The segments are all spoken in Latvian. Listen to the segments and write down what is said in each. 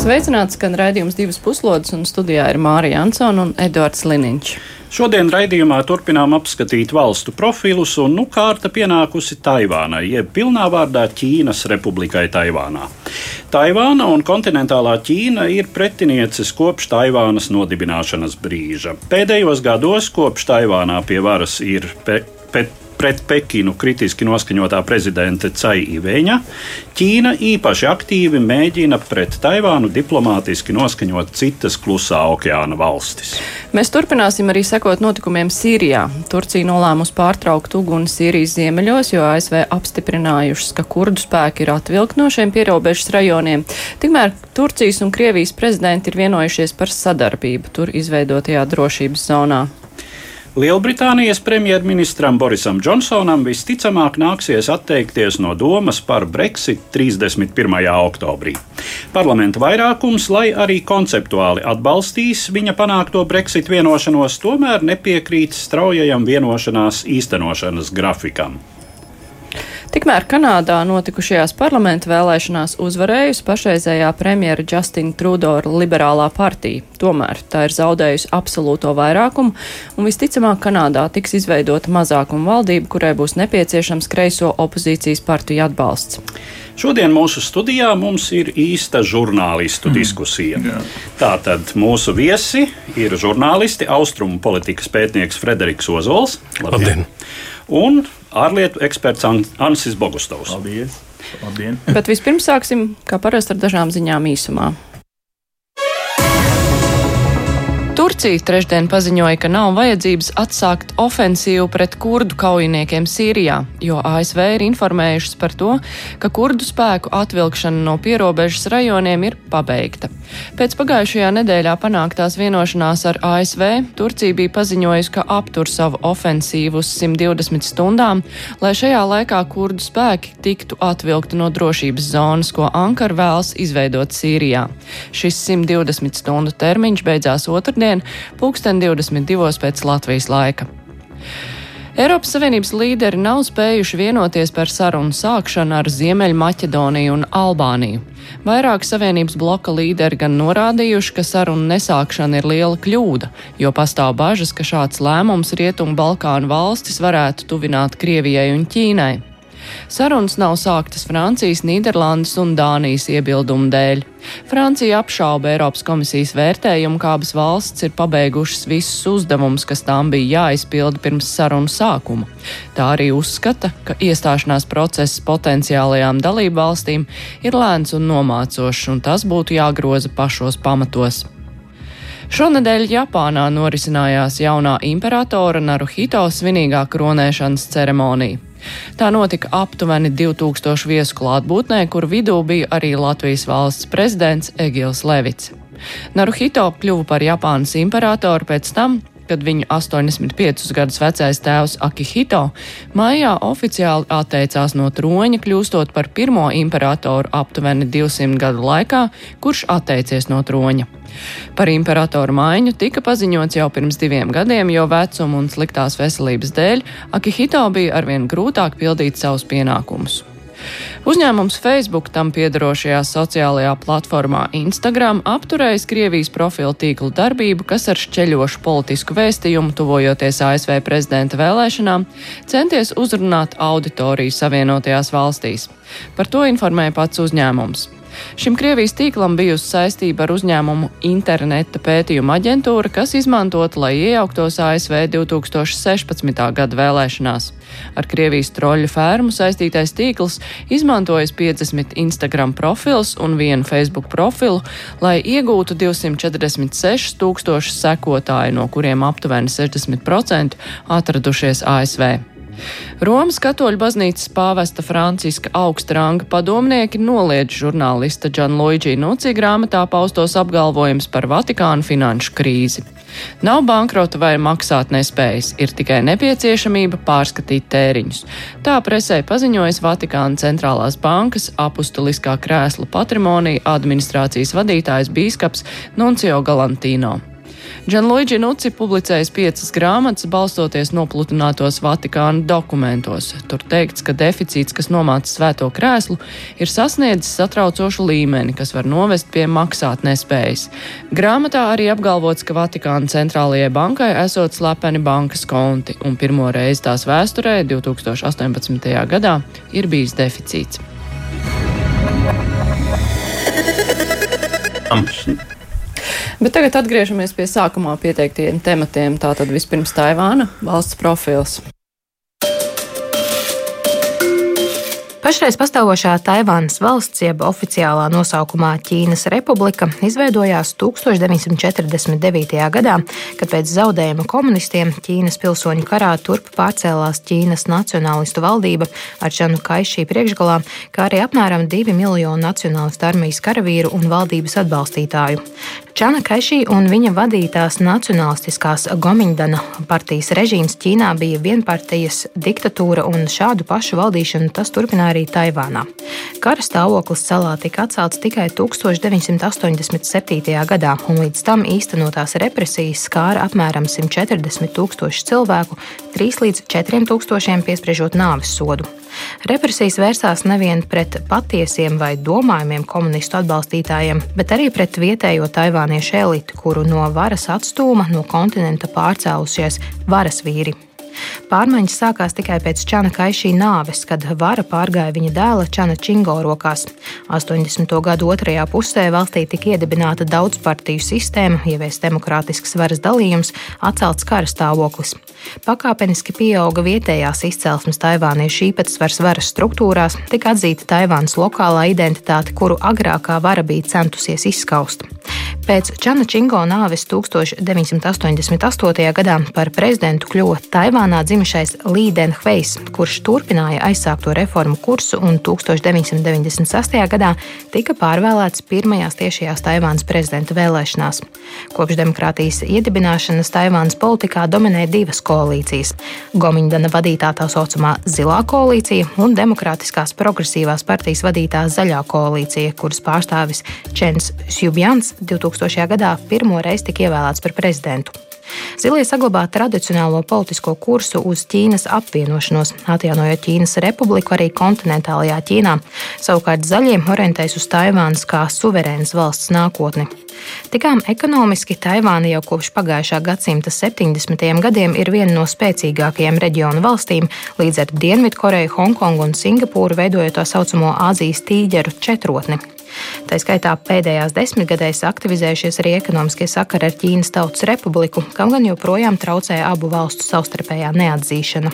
Sveicināts, skan raidījums divas puslodes, un studijā ir Mārija Ansona un Edvards Liniņš. Šodien raidījumā turpinām apskatīt valstu profilus, un nu kārta pienākusi Taivānai, jeb pilnā vārdā Ķīnas Republikai Taivānā. Taivāna un kontinentālā Ķīna ir pretinieces kopš Taivānas nodibināšanas brīža. Pēdējos gados, kopš Taivānā pie varas ir pe, pe, pret Pekinu kritiski noskaņotā prezidente Cai Iveņa, Ķīna īpaši aktīvi mēģina pret Taivānu diplomātiski noskaņot citas klusā okeāna valstis. Mēs turpināsim arī sekot notikumiem Sīrijā. Turcija nolēmusi pārtraukt uguni Sīrijas ziemeļos, jo ASV apstiprinājušas, ka kurdu spēki ir atvilkt no šiem pierobežas rajoniem. Tikmēr Turcijas un Krievijas prezidenti ir vienojušies par sadarbību tur izveidotajā drošības zonā. Lielbritānijas premjerministram Borisam Džonsonam visticamāk nāksies atteikties no domas par Brexit 31. oktobrī. Parlamenta vairākums, lai arī konceptuāli atbalstīs viņa panākto Brexit vienošanos, tomēr nepiekrīt straujajam vienošanās īstenošanas grafikam. Tikmēr Kanādā notikušajās parlamenta vēlēšanās uzvarējusi pašreizējā premjera Justina Trudora liberālā partija. Tomēr tā ir zaudējusi absolūto vairākumu, un visticamāk Kanādā tiks izveidota mazākuma valdība, kurai būs nepieciešams kreiso opozīcijas partiju atbalsts. Šodien mūsu studijā mums ir īsta žurnālistu mm. diskusija. Jā. Tātad mūsu viesi ir žurnālisti, austrumu politikas pētnieks Frederiks Ozols. Labdien! Labdien. Un ārlietu eksperts Ansis Bogustovs. Paldies! Labdien! Bet vispirms sāksim, kā parasti, ar dažām ziņām īsumā. Turcija trešdien paziņoja, ka nav vajadzības atsākt ofensīvu pret kurdu kaujiniekiem Sīrijā, jo ASV ir informējušas par to, ka kurdu spēku atvilkšana no pierobežas rajoniem ir pabeigta. Pēc pagājušajā nedēļā panāktās vienošanās ar ASV Turcija bija paziņojusi, ka aptur savu ofensīvu uz 120 stundām, lai šajā laikā kurdu spēki tiktu atvilkti no drošības zonas, ko Ankara vēlas izveidot Sīrijā. Šis 120 stundu termiņš beidzās otrdien pulksten 22. pēc Latvijas laika. Eiropas Savienības līderi nav spējuši vienoties par sarunu sākšanu ar Ziemeļmaķedoniju un Albāniju. Vairāk Savienības bloka līderi gan norādījuši, ka sarunu nesākšana ir liela kļūda, jo pastāv bažas, ka šāds lēmums Rietumu Balkānu valstis varētu tuvināt Krievijai un Ķīnai. Sarunas nav sāktas Francijas, Nīderlandes un Dānijas iebildumu dēļ. Francija apšauba Eiropas komisijas vērtējumu, kā abas valsts ir pabeigušas visus uzdevumus, kas tām bija jāizpilda pirms sarunu sākuma. Tā arī uzskata, ka iestāšanās process potenciālajām dalību valstīm ir lēns un nomācošs, un tas būtu jāgroza pašos pamatos. Šonadēļ Japānā norisinājās jaunā imperatora Naruhito svinīgā kronēšanas ceremonija. Tā notika aptuveni 2000 viesu klātbūtnē, kur vidū bija arī Latvijas valsts prezidents Egils Levits. Naruhito kļuva par Japānas imperatoru pēc tam, kad viņu 85 gadus vecais tēvs Akihito maijā oficiāli atteicās no troņa, kļūstot par pirmo imperatoru aptuveni 200 gadu laikā, kurš atteicies no troņa. Par imperatoru maiņu tika paziņots jau pirms diviem gadiem, jo vecuma un sliktās veselības dēļ Akihito bija arvien grūtāk pildīt savus pienākumus. Uzņēmums Facebook tam piedarošajā sociālajā platformā Instagram apturējis Krievijas profilu tīklu darbību, kas ar šķeļošu politisku vēstījumu, tuvojoties ASV prezidenta vēlēšanām, centies uzrunāt auditoriju Savienotajās valstīs. Par to informēja pats uzņēmums. Šim Krievijas tīklam bijusi saistība ar uzņēmumu interneta pētījuma aģentūra, kas izmantota, lai iejauktos ASV 2016. gada vēlēšanās. Ar Krievijas troļu fermu saistītais tīkls izmantojas 50 Instagram profils un vienu Facebook profilu, lai iegūtu 246 tūkstošus sekotāju, no kuriem aptuveni 60% atradušies ASV. Romas katoļu baznīcas pāvesta Franciska augsta ranga padomnieki noliedz žurnālista Džan Luigi Nuci grāmatā paustos apgalvojums par Vatikānu finanšu krīzi. Nav bankrota vai maksāt nespējas, ir tikai nepieciešamība pārskatīt tēriņus. Tā presē paziņojas Vatikāna centrālās bankas apustuliskā krēsla patrimonija administrācijas vadītājs bīskaps Nuncio Galantino. Džanluigi Nuci publicējis piecas grāmatas, balstoties nopludinātos Vatikāna dokumentos. Tur teikts, ka deficīts, kas nomāca svēto krēslu, ir sasniedzis satraucošu līmeni, kas var novest pie maksāt nespējas. Grāmatā arī apgalvots, ka Vatikāna centrālajai bankai esot slepeni bankas konti, un pirmo reizi tās vēsturē, 2018. gadā, ir bijis deficīts. Bet tagad atgriežamies pie sākumā pieteiktiem tematiem. Tātad vispirms Taivāna valsts profils. Pašreiz pastāvošā Taivānas valsts, jeb oficiālā nosaukumā Ķīnas republika, izveidojās 1949. gadā, kad pēc zaudējuma komunistiem Ķīnas pilsoņu karā turp pārcēlās Ķīnas nacionālistu valdība ar Čanu Kaišī priekšgalā, kā arī apmēram 2 miljonu nacionālistu armijas karavīru un valdības atbalstītāju. Čana Kaišī un viņa vadītās nacionālistiskās Gomiņdana partijas režīms Ķīnā bija vienpartijas diktatūra, un šādu pašu valdīšanu tas turpināja arī Taivānā. Kara stāvoklis salā tika atcelts tikai 1987. gadā, un līdz tam īstenotās represijas skāra apmēram 140 tūkstoši cilvēku, 3 līdz 4 tūkstošiem piespriežot nāves sodu. Represijas vērsās nevien pret patiesiem vai domājumiem komunistu atbalstītājiem, bet arī pret vietējo taivāniešu elitu, kuru no varas atstūma no kontinenta pārcēlušies varas vīri. Pārmaiņas sākās tikai pēc Čana Kaišī nāves, kad vara pārgāja viņa dēla Čana Čingo rokās. 80. gadu otrajā pusē valstī tika iedibināta daudzpartiju sistēma, ieviests demokrātisks varas dalījums, atcelts kara stāvoklis. Pakāpeniski pieauga vietējās izcelsmes taivāniešu īpatsvars varas struktūrās, tika atzīta Taivānas lokālā identitāte, kuru agrākā vara bija centusies izskaust. Pēc Čana Čingo nāves 1988. gadā par prezidentu kļuva Taivānā dzimušais Līden Hveis, kurš turpināja aizsākto reformu kursu un 1996. gadā tika pārvēlēts pirmajās tiešajās Taivānas prezidenta vēlēšanās. Kopš demokrātijas iedibināšanas Taivānas politikā dominē divas koalīcijas - Gomiņdana vadītā tā saucamā Zilā koalīcija un Demokrātiskās progresīvās partijas vadītā Zaļā koalīcija, kuras pārstāvis Čens Sjubjans 2000. gadā pirmo reizi tika ievēlēts par prezidentu. Zilie saglabā tradicionālo politisko kursu uz Ķīnas apvienošanos, atjaunojot Ķīnas republiku arī kontinentālajā Ķīnā. Savukārt zaļie orientējas uz Taivānas kā suverēnas valsts nākotni. Tikām ekonomiski Taivāna jau kopš pagājušā gadsimta 70. gadiem ir viena no spēcīgākajām reģionu valstīm, līdz ar Dienvidkoreju, Hongkongu un Singapūru veidojot tā saucamo Āzijas tīģeru četrotni. Tā skaitā pēdējās desmitgadēs aktivizējušies arī ekonomiskie sakari ar Ķīnas Tautas Republiku, kam gan joprojām traucē abu valstu savstarpējā neatzīšana.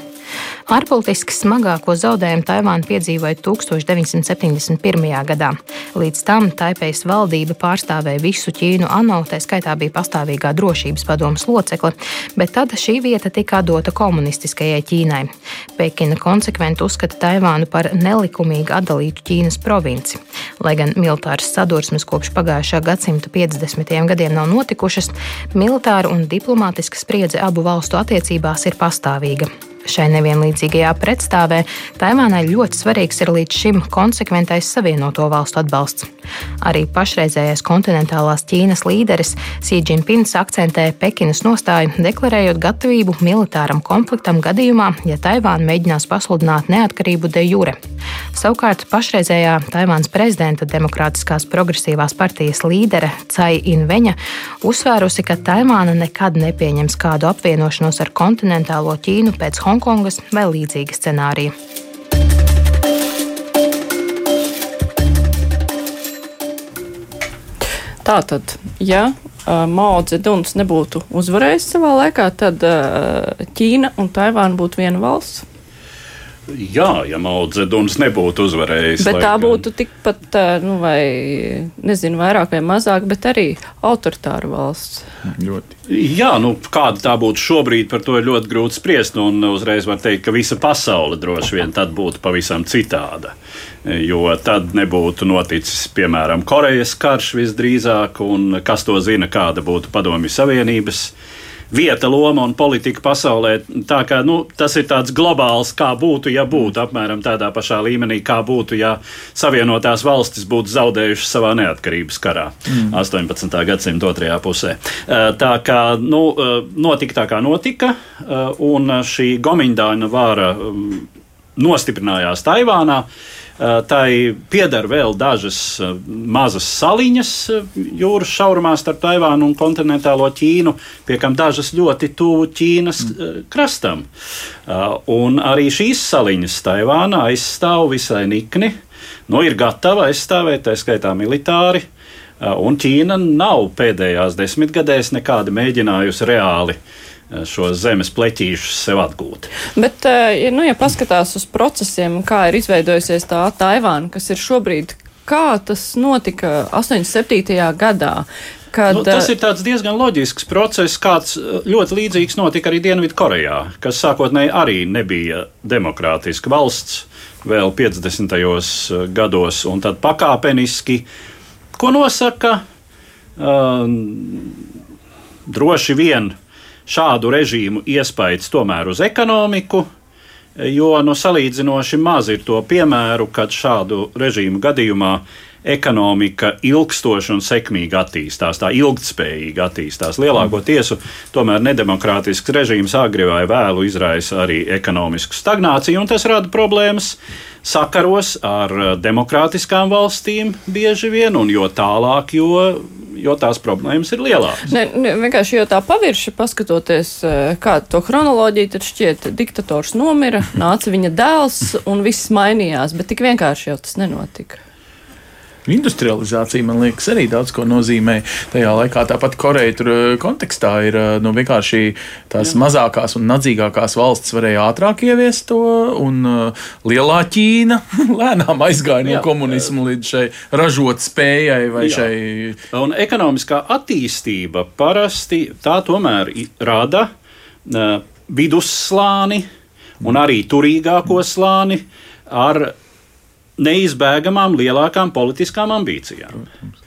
Ārpolitiski smagāko zaudējumu Taivāna piedzīvoja 1971. gadā. Līdz tam Taipejas valdība pārstāvēja visu Ķīnu ANO, tā skaitā bija pastāvīgā drošības padomas locekle, bet tad šī vieta tika dota komunistiskajai Ķīnai. Pekina konsekventi uzskata Taivānu par nelikumīgi atdalītu Ķīnas provinci. Lai gan militāras sadursmes kopš pagājušā gadsimta 50. gadiem nav notikušas, militāra un diplomātiska spriedze abu valstu attiecībās ir pastāvīga. Šai nevienlīdzīgajā pretstāvē Taivānai ļoti svarīgs ir līdz šim konsekventais savienoto valstu atbalsts. Arī pašreizējais kontinentālās Ķīnas līderis Xi Jinpings akcentē Pekinas nostāju, deklarējot gatavību militāram konfliktam gadījumā, ja Taivāna mēģinās pasludināt neatkarību de jure. Savukārt pašreizējā Taivānas prezidenta Demokrātiskās progresīvās partijas līdere Cai Inveņa uzsvērusi, ka Taivāna nekad nepieņems kādu apvienošanos ar kontinentālo Ķīnu pēc Hongkongas vai līdzīga scenārija. Tātad, ja Mao Zeduns nebūtu uzvarējis savā laikā, tad Ķīna un Taivāna būtu viena valsts. Jā, ja Maudzeduns nebūtu uzvarējis. Bet tā būtu tikpat, nu, vai nezinu, vairāk vai mazāk, bet arī autoritāra valsts. Ļoti. Jā, nu, kāda tā būtu šobrīd, par to ir ļoti grūti spriest. Un uzreiz var teikt, ka visa pasaule droši vien tad būtu pavisam citāda. Jo tad nebūtu noticis, piemēram, Korejas karš visdrīzāk, un kas to zina, kāda būtu Padomju Savienības vieta, loma un politika pasaulē. Tā kā, nu, tas ir tāds globāls, kā būtu, ja būtu apmēram tādā pašā līmenī, kā būtu, ja Savienotās valstis būtu zaudējušas savā neatkarības karā mm. 18. gadsimta otrajā pusē. Eh, tā kā nu, eh, notika tā, kā notika, eh, un šī Gomindāna vāra mm, nostiprinājās Taivānā. Eh, tai pieder vēl dažas eh, mazas saliņas eh, jūras šaurumā starp Taivānu un kontinentālo Ķīnu, pie kam dažas ļoti tuvu Ķīnas krastam. Un arī šīs saliņas Taivāna aizstāv visai nikni. Nu, ir gatava aizstāvēt, tā skaitā militāri. Un Ķīna nav pēdējās desmitgadēs nekādi mēģinājusi reāli uh, Eh, šos zemes pleķīšus sev atgūt. Bet, eh, ja, nu, ja paskatās uz procesiem, kā ir izveidojusies tā Taivāna, kas ir šobrīd, kā tas notika 87. gadā? Kad, nu, tas ir diezgan loģisks process, kāds eh, ļoti līdzīgs notika arī Dienvidkorejā, kas sākotnēji arī nebija demokrātiska valsts vēl 50. gados, un tad pakāpeniski, ko nosaka, uh, droši vien šādu režīmu iespējas tomēr uz ekonomiku, jo nu, salīdzinoši maz ir to piemēru, kad šādu režīmu gadījumā ekonomika ilgstoši un sekmīgi attīstās, tā ilgspējīgi attīstās. Lielāko tiesu tomēr nedemokrātisks režīms agri vai vēlu izraisa arī ekonomisku stagnāciju, un tas rada problēmas sakaros ar demokrātiskām valstīm bieži vien, un jo tālāk, jo jo tās problēmas ir lielākas. Ne, ne, vienkārši jau tā pavirši paskatoties, eh, kāda to chronoloģija, tad šķiet, diktators nomira, nāca viņa dēls un viss mainījās, bet tik vienkārši jau tas nenotika. Industrializācija, man liekas, arī daudz ko nozīmē. Tajā laikā tāpat Koreja tur eh, kontekstā ir eh, nu, vienkārši tās Jā. mazākās un nadzīgākās valsts varēja ātrāk ieviest to, un uh, lielā Ķīna lēnām aizgāja no komunismu līdz šai ražot spējai vai Jā. šai. Un ekonomiskā attīstība parasti tā tomēr rada vidusslāni un arī turīgāko slāni ar neizbēgamām lielākām politiskām ambīcijām. Protams.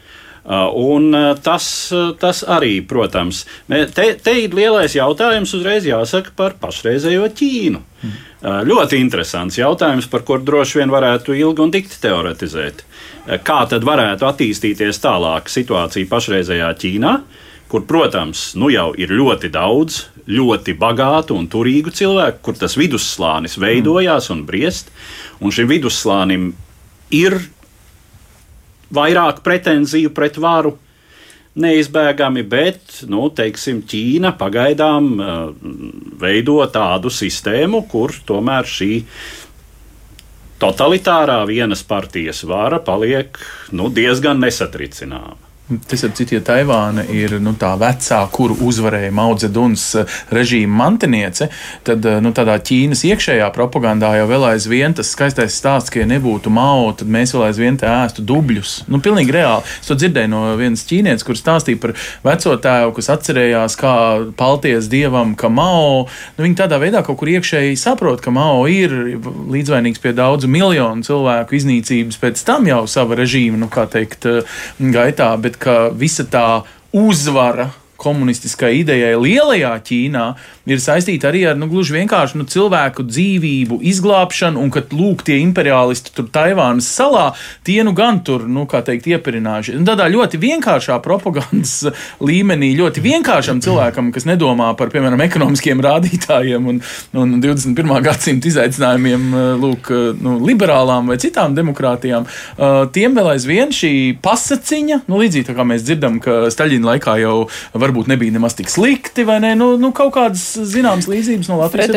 Uh, un uh, tas, uh, tas arī, protams, te, te ir lielais jautājums uzreiz jāsaka par pašreizējo Ķīnu. Mm. Ļoti interesants jautājums, par kuru droši vien varētu ilgi un dikti teoretizēt. Kā tad varētu attīstīties tālāk situācija pašreizējā Ķīnā, kur, protams, nu jau ir ļoti daudz ļoti bagātu un turīgu cilvēku, kur tas vidusslānis veidojās un briest. Un šim vidusslānim ir vairāk pretenziju pret varu. Neizbēgami, bet nu, teiksim, Ķīna pagaidām uh, veido tādu sistēmu, kur tomēr šī totalitārā vienas partijas vara paliek nu, diezgan nesatricināma. Tas ir cits, ja Taivāna ir nu, tā vecā, kuru uzvarēja Maudzeduns eh, režīma mantiniece, tad eh, nu, tādā Ķīnas iekšējā propagandā jau vēl aizvien tas skaistais stāsts, ka ja nebūtu Mao, tad mēs vēl aizvien te ēstu dubļus. Nu, pilnīgi reāli. Es to dzirdēju no vienas ķīnietes, kur stāstīja par veco tēvu, kas atcerējās, kā palties dievam, ka Mao, nu, viņi tādā veidā kaut kur iekšēji saprot, ka Mao ir līdzvainīgs pie daudzu miljonu cilvēku iznīcības pēc tam jau sava režīma, nu, kā teikt, eh, gaitā. Bet ka visa tā uzvara komunistiskai idejai lielajā Ķīnā ir saistīta arī ar nu, gluži vienkārši nu, cilvēku dzīvību izglābšanu, un ka lūk, tie imperialisti tur Taivānas salā, tie nu gan tur, nu, kā teikt, iepirinājuši. Un tādā ļoti vienkāršā propagandas līmenī, ļoti vienkāršam cilvēkam, kas nedomā par, piemēram, ekonomiskiem rādītājiem un, un 21. gadsimta izaicinājumiem, lūk, nu, liberālām vai citām demokrātijām, tiem vēl aizvien šī pasaciņa, nu, līdzīgi kā mēs dzirdam, ka Staļina laikā jau var varbūt nebija nemaz tik slikti, vai ne? Nu, nu kaut kādas zināmas līdzības no Latvijas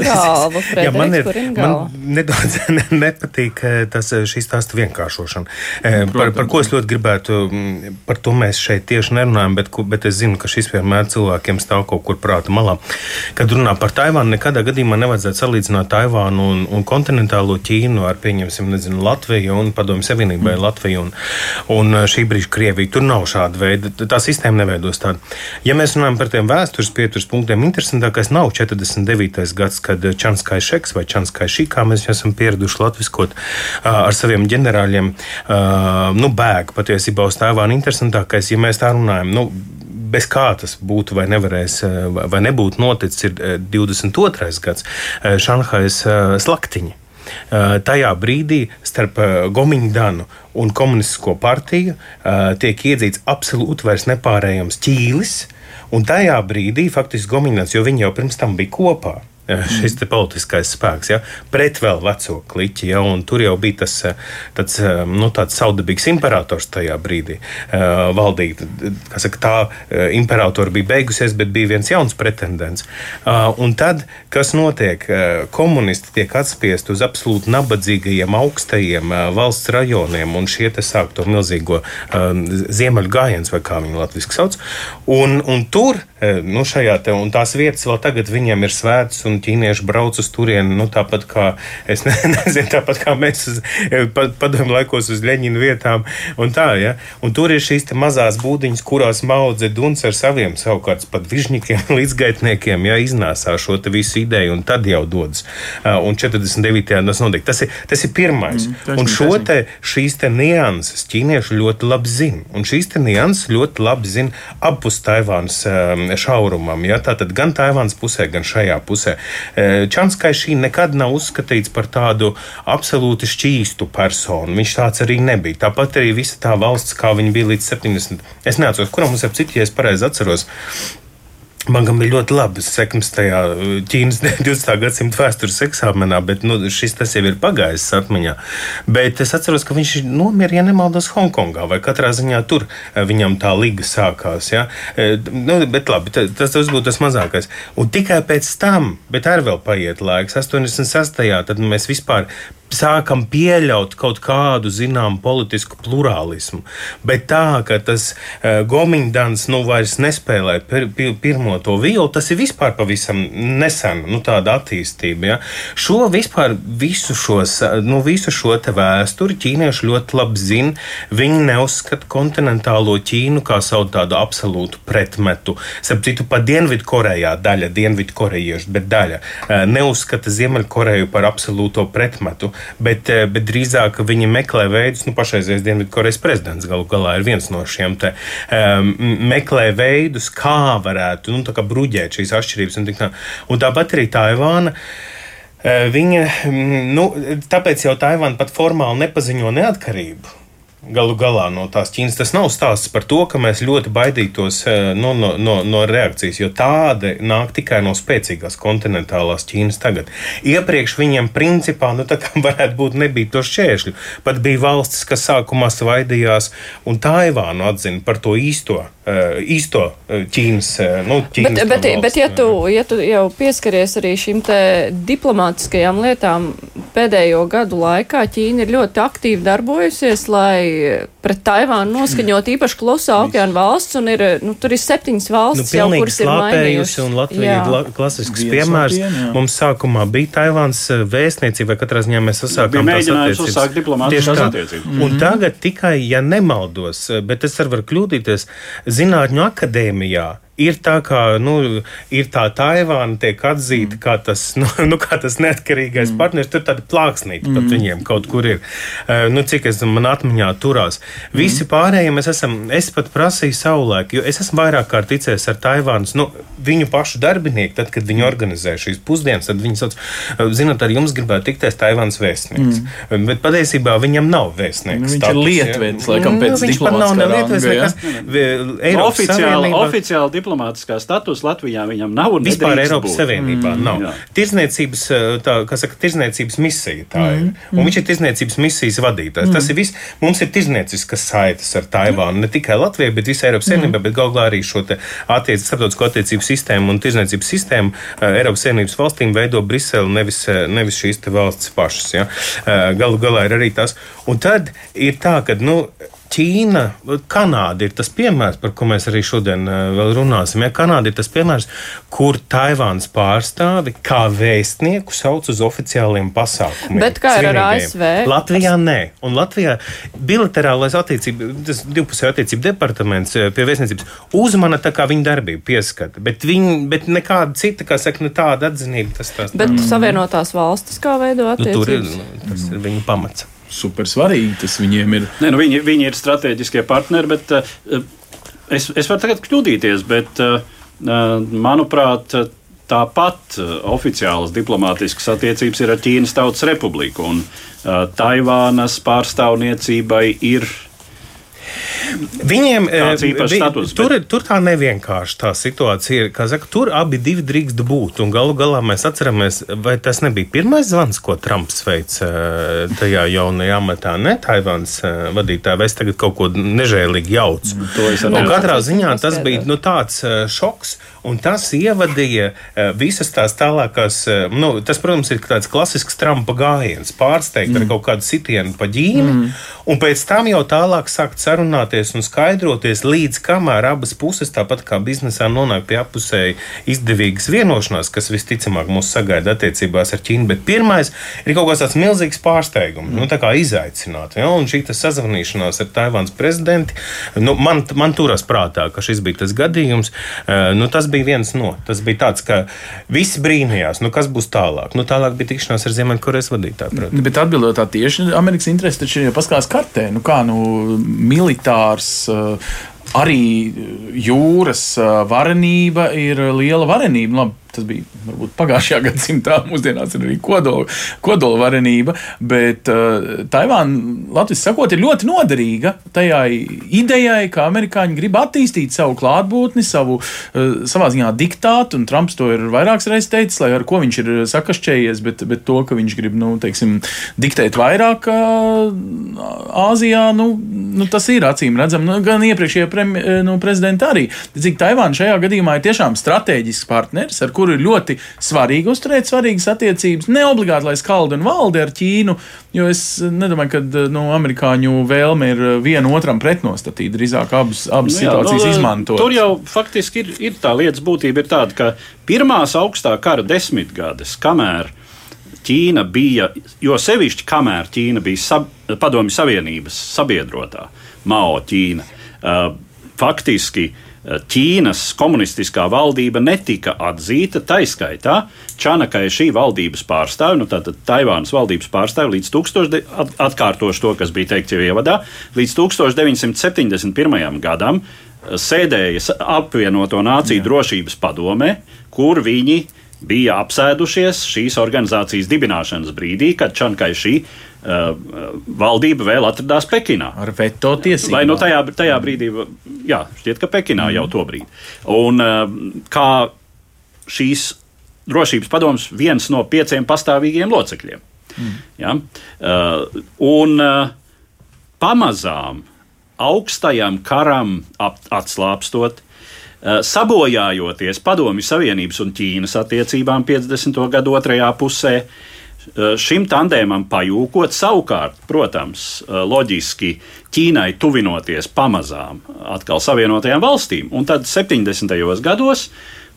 galva. Jā, man, ir, man nedaudz ne- nepatīk eh, tas eh, šīs stāsta vienkāršošana. Eh, Par, par ko es ļoti gribētu, mm, par to mēs šeit tieši nerunājam, bet, bet es zinu, ka šis vienmēr cilvēkiem stāv kaut kur prāta malā. Kad runā par Taivānu, nekādā gadījumā nevajadzētu salīdzināt Taivānu un, un kontinentālo Ķīnu ar, pieņemsim, nezinu, Latviju un Padomju Savienībai mm. Latviju un, un šī brīža Krieviju. Tur nav šāda veida, tā sistēma neveidos tādu. Ja mēs runājam par tiem vēstures pieturas punktiem, interesantākais nav 49. gads, kad Čanskai Šeks vai Čanskai Šī, kā mēs esam pieraduši latviskot ar saviem ģenerāļiem, nu, bēg patiesībā uz Taivānu. Interesantākais, ja mēs tā runājam, nu, bez kā tas būtu vai nevarēs, vai- nebūtu noticis, ir ā, 22. gads Šanhajas. Uh, Tajā brīdī starp uh, Gomindanu un Komunistisko partiju uh, tiek iedzīts absolūti vairs nepārējams ķīlis. Un tajā brīdī faktiski Gomindans, jo viņi jau pirms tam bija kopā. Šis te politiskais spēks, ja, pret vēl veco kliķi, ja, tur jau bija tas uh, tāds, uh, nu, tāds saudabīgs imperators tajā brīdī uh, valdīt. Kā Saka, tā imperatora bija beigusies, bet bija viens jauns pretendents. Uh, un tad, kas notiek? Komunisti tiek atspiesti uz absolūti nabadzīgajiem, augstajiem valsts rajoniem, un šie te sāk to milzīgo um, ziemeļu gājienu, vai kā viņi latviešu sauc. Un, un tur, nu, šajā te, un tās vietas vēl tagad viņiem ir svētas, un ķīnieši brauc uz turieni, nu, tāpat kā, es ne, nezinu, tāpat kā mēs uz pa, padomu laikos uz Leņķinu vietām, un tā, ja. Un tur ir šīs mazās būdiņas, kurās maudze Duns ar saviem savukārt pat vižņikiem, līdzgaitniekiem, ja iznāsā šo visu ideju, un tad jau dodas. Un 49. tas notiek. Tas ir, tas ir pirmais. Mm, taisnība, un šo taisnība. te, šīs te nianses ķīnieši ļoti labi zina. Un šīs te nianses ļoti labi zina apus Taivānas um, šaurumam. Ja? Tātad gan Taivānas pusē, gan šajā pusē. Eh, Čanskai šī nekad nav uzskatīts par tādu absolūti šķīstu personu. Viņš tāds arī nebija. Tāpat arī visa tā valsts, kā viņa bija līdz 70. Es neatceros, kuram mums ap citu, ja es pareizi atceros. Man bija ļoti labi sekmes tajā uh, Ķīnas 20. gadsimta vēstures eksāmenā, bet nu, šis tas jau ir pagājis atmiņā. Bet es atceros, ka viņš nomira, ja nemaldos, Hongkongā vai katrā ziņā tur eh, viņam tā liga sākās. Ja? Eh, Nu, bet labi, ta- tas, tas būtu tas mazākais. Un tikai pēc tam, bet arī vēl paiet laiks, 86. tad mēs vispār sākam pieļaut kaut kādu zināmu politisku plurālismu. Bet tā, ka tas uh, Gomindans nu vairs nespēlē pir, pir, pirmo to vielu, tas ir vispār pavisam nesen, nu tāda attīstība. Ja? Šo vispār visu, šos, eh, nu, visu šo te vēsturi ķīnieši ļoti labi zina. Viņi neuzskata kontinentālo Ķīnu kā savu tādu absolūtu pretmetu. Starp citu, pat Dienvidkorejā daļa dienvidkorejiešu, bet daļa eh, neuzskata Ziemeļkoreju par absolūto pretmetu, bet, eh, bet drīzāk viņi meklē veidus, nu, pašreizējais Dienvidkorejas prezidents galu galā ir viens no šiem te um, meklē veidus, kā varētu, nu, kā bruģēt šīs atšķirības un tā. Un tāpat arī Taivāna. eh, Viņa, nu, tāpēc jau Taivāna pat formāli nepaziņo neatkarību. Galu galā no tās Ķīnas tas nav stāsts par to, ka mēs ļoti baidītos eh, no, no, no, no reakcijas, jo tāda nāk tikai no spēcīgās kontinentālās Ķīnas tagad. Iepriekš viņiem principā nu, tā kā varētu būt nebija to šķēršļu. Pat bija valstis, kas sākumā svaidījās un Taivānu atzina par to īsto, īsto eh, Ķīnas. eh, Nu, Ķīnas Bet, bet, valsts, bet ja, tu, ja tu jau pieskaries arī šīm te diplomātiskajām lietām, pēdējo gadu laikā Ķīna ir ļoti aktīvi darbojusies, lai pret Taivānu noskaņot īpaši klusā okeāna valsts, un ir, nu, tur ir septiņas Nu, valsts, jau, pilnīgi kuras ir mainījušas. un Latvija Jā. ir la- klasisks Viens piemērs. jā. Mums sākumā bija Taivāns eh, vēstniecība, vai katrā ziņā mēs sasākām tās mēģinājums attiecības. uzsākt tā. attiecības. Mm -hmm. Un tagad tikai, ja nemaldos, eh, bet es arī varu kļūdīties, Zinātņu akadēmijā. Ir tā, kā nu, ir tā Taivāna tiek atzīta mm. kā, tas, nu, nu, kā tas neatkarīgais mm. partneris. Tur tāda plāksnīte mm. pat viņiem kaut kur ir. Uh, nu, cik es man atmiņā turās. Mm. Visi pārējie mēs esam, es pat prasīju savulaik, jo es esmu vairāk kārt ticējis ar Taivānas, nu, viņu pašu darbinieku, tad, kad viņi organizē šīs pusdienas, tad viņi sauc, uh, zinot, ar jums gribētu tikties Taivānas vēstnieks. Mm. Bet patiesībā viņam nav vēstnieks. Nu, viņš ir status, ja. laikam, pēc nu, viņš pat nav diplomātiskā ne ja? nekas. Oficiāli, oficiāli diplomātiskā statusa Latvijā viņam nav un Vispār Eiropas būt. Savienībā mm, nav. jā. Tirzniecības, tā, kā saka, tirzniecības misija tā mm, ir. Un viņš ir tirzniecības misijas vadītājs. Mm. Tas ir viss. Mums ir tirznieciskas saites ar Taivānu. Ne tikai Latvijai, bet visai Eiropas Savienībai, mm. bet galu galā arī šo attiec, starptautisko attiecību sistēmu un tirzniecības sistēmu eh, Eiropas Savienības valstīm veido Brisele, nevis, eh, nevis šīs valsts pašas. Ja? Eh, Galu galā ir arī tas. Un tad ir tā, ka. Nu, Ķīna, Kanāda ir tas piemērs, par ko mēs arī šodien uh, vēl runāsim. Ja? Kanāda ir tas piemērs, kur Taivānas pārstāvi kā vēstnieku sauc uz oficiāliem pasākumiem. Bet kā ir ar. ASV? Latvijā nē. Un Latvijā bilaterālais attiecību, tas divpusējo attiecību departaments eh, pie vēstniecības uzmana tā kā viņa darbību pieskata, bet, viņi, bet nekāda cita, kā saka, ne tāda atzinība. Tas, tas, Bet Savienotās valstis kā veido nu, tur ir, attiecības? nu, tas ir viņa pamats. Super svarīgi tas viņiem ir. Nē, nu viņi, viņi ir strateģiskie partneri, bet uh, es, es varu tagad kļūdīties, bet uh, manuprāt, tāpat oficiālas diplomātiskas attiecības ir ar Ķīnas Tautas Republiku. Un uh, Taivānas pārstāvniecībai ir Viņiem eh, vi- tur, ir- tur tā nevienkārši tā situācija ir. kā Saka, tur abi divi drīkst būt. Un galu galā mēs atceramies, vai tas nebija pirmais zvans, ko Trumps veica eh, tajā jaunajā amatā, ne Taivānas eh, vadītājā, vai es tagad kaut ko nežēlīgi jaucu. Mm, to es arī Un neesmu. katrā ziņā tas bija nu, tāds šoks. Un tas ievadīja visas tās tālākās, nu, tas, protams, ir tāds klasisks Trumpa gājiens, pārsteigt mm. ar kaut kādu sitienu pa ģīmi, mm. un pēc tam jau tālāk sākt sarunāties un skaidroties, līdz kamēr abas puses, tāpat kā biznesā, nonāk pie apusēji izdevīgas vienošanās, kas visticamāk mūs sagaida attiecībās ar Ķīnu. Bet pirmais ir kaut kāds tāds milzīgs pārsteigums, nu, tā kā izaicināt. Ja? Un šī sazvanīšanās ar Taivānas prezidentu, nu, man, man turas prātā, ka šis bija tas gadījums. Eh, Nu, tas bija viens no. Tas bija tāds, ka visi brīnījās, nu, kas būs tālāk. Nu, tālāk bija tikšanās ar Ziemeļkorejas vadītāju. protams. Bet atbildot tā tieši, Amerikas interesi taču ir jau paskatās kartē. Nu, kā nu, militārs. uh, Arī jūras uh, varenība ir liela varenība. Labi, tas bija varbūt pagājušajā gadsimtā, mūsdienās ir arī kodola, kodola varenība. Bet uh, Taivāna, Latvijas sakot, ir ļoti noderīga tajā idejai, ka amerikāņi grib attīstīt savu klātbūtni, savu uh, savā ziņā diktātu. Un Trumps to ir vairākas reizes teicis, lai ar ko viņš ir sakašķējies, bet, bet to, ka viņš grib nu, teiksim, diktēt vairāk uh, Āzijā, nu, nu, tas ir acīm redzams. Nu, gan iepriekšējie premi- nu, prezidenti arī. Cik Taivāna šajā gadījumā ir tiešām strateģisks partneris, ar kuru ir ļoti svarīgi uzturēt svarīgas attiecības. Ne obligāti, lai skaldi un valdi ar Ķīnu, jo es nedomāju, ka nu, amerikāņu vēlme ir vienu otram pretnostatīt, drīzāk abas, abas Nu jā, situācijas nu, izmantot. Tur jau faktiski ir, ir tā lietas būtība, ir tāda, ka pirmās augstā kara desmitgades, kamēr Ķīna bija, jo sevišķi kamēr Ķīna bija sab, Padomju Savienības sabiedrotā, Mao Ķīna, uh, faktiski. uh, Ķīnas komunistiskā valdība netika atzīta, tā izskaitā Čanakai šī valdības pārstāve, nu tātad Taivānas valdības pārstāve līdz 1000, at- atkārtošu to, kas bija teikts jau ievadā, līdz 1971. gadam uh, sēdēja apvienoto nāciju drošības padomē, kur viņi bija apsēdušies šīs organizācijas dibināšanas brīdī, kad Čankai šī valdība vēl atradās Pekinā. Ar veto tiesībām. Vai nu tajā, tajā brīdī, jā, šķiet, ka Pekinā jau to brīdi. Un uh, kā šīs drošības padoms viens no pieciem pastāvīgiem locekļiem. Mm. Ja? Uh, un uh, pamazām augstajam karam uh, sabojājoties Padomju Savienības un Ķīnas attiecībām 50. gadu otrajā pusē, uh, šim tandēmam pajūkot, savukārt, protams, uh, loģiski Ķīnai tuvinoties pamazām atkal Savienotajām valstīm, un tad 70. gados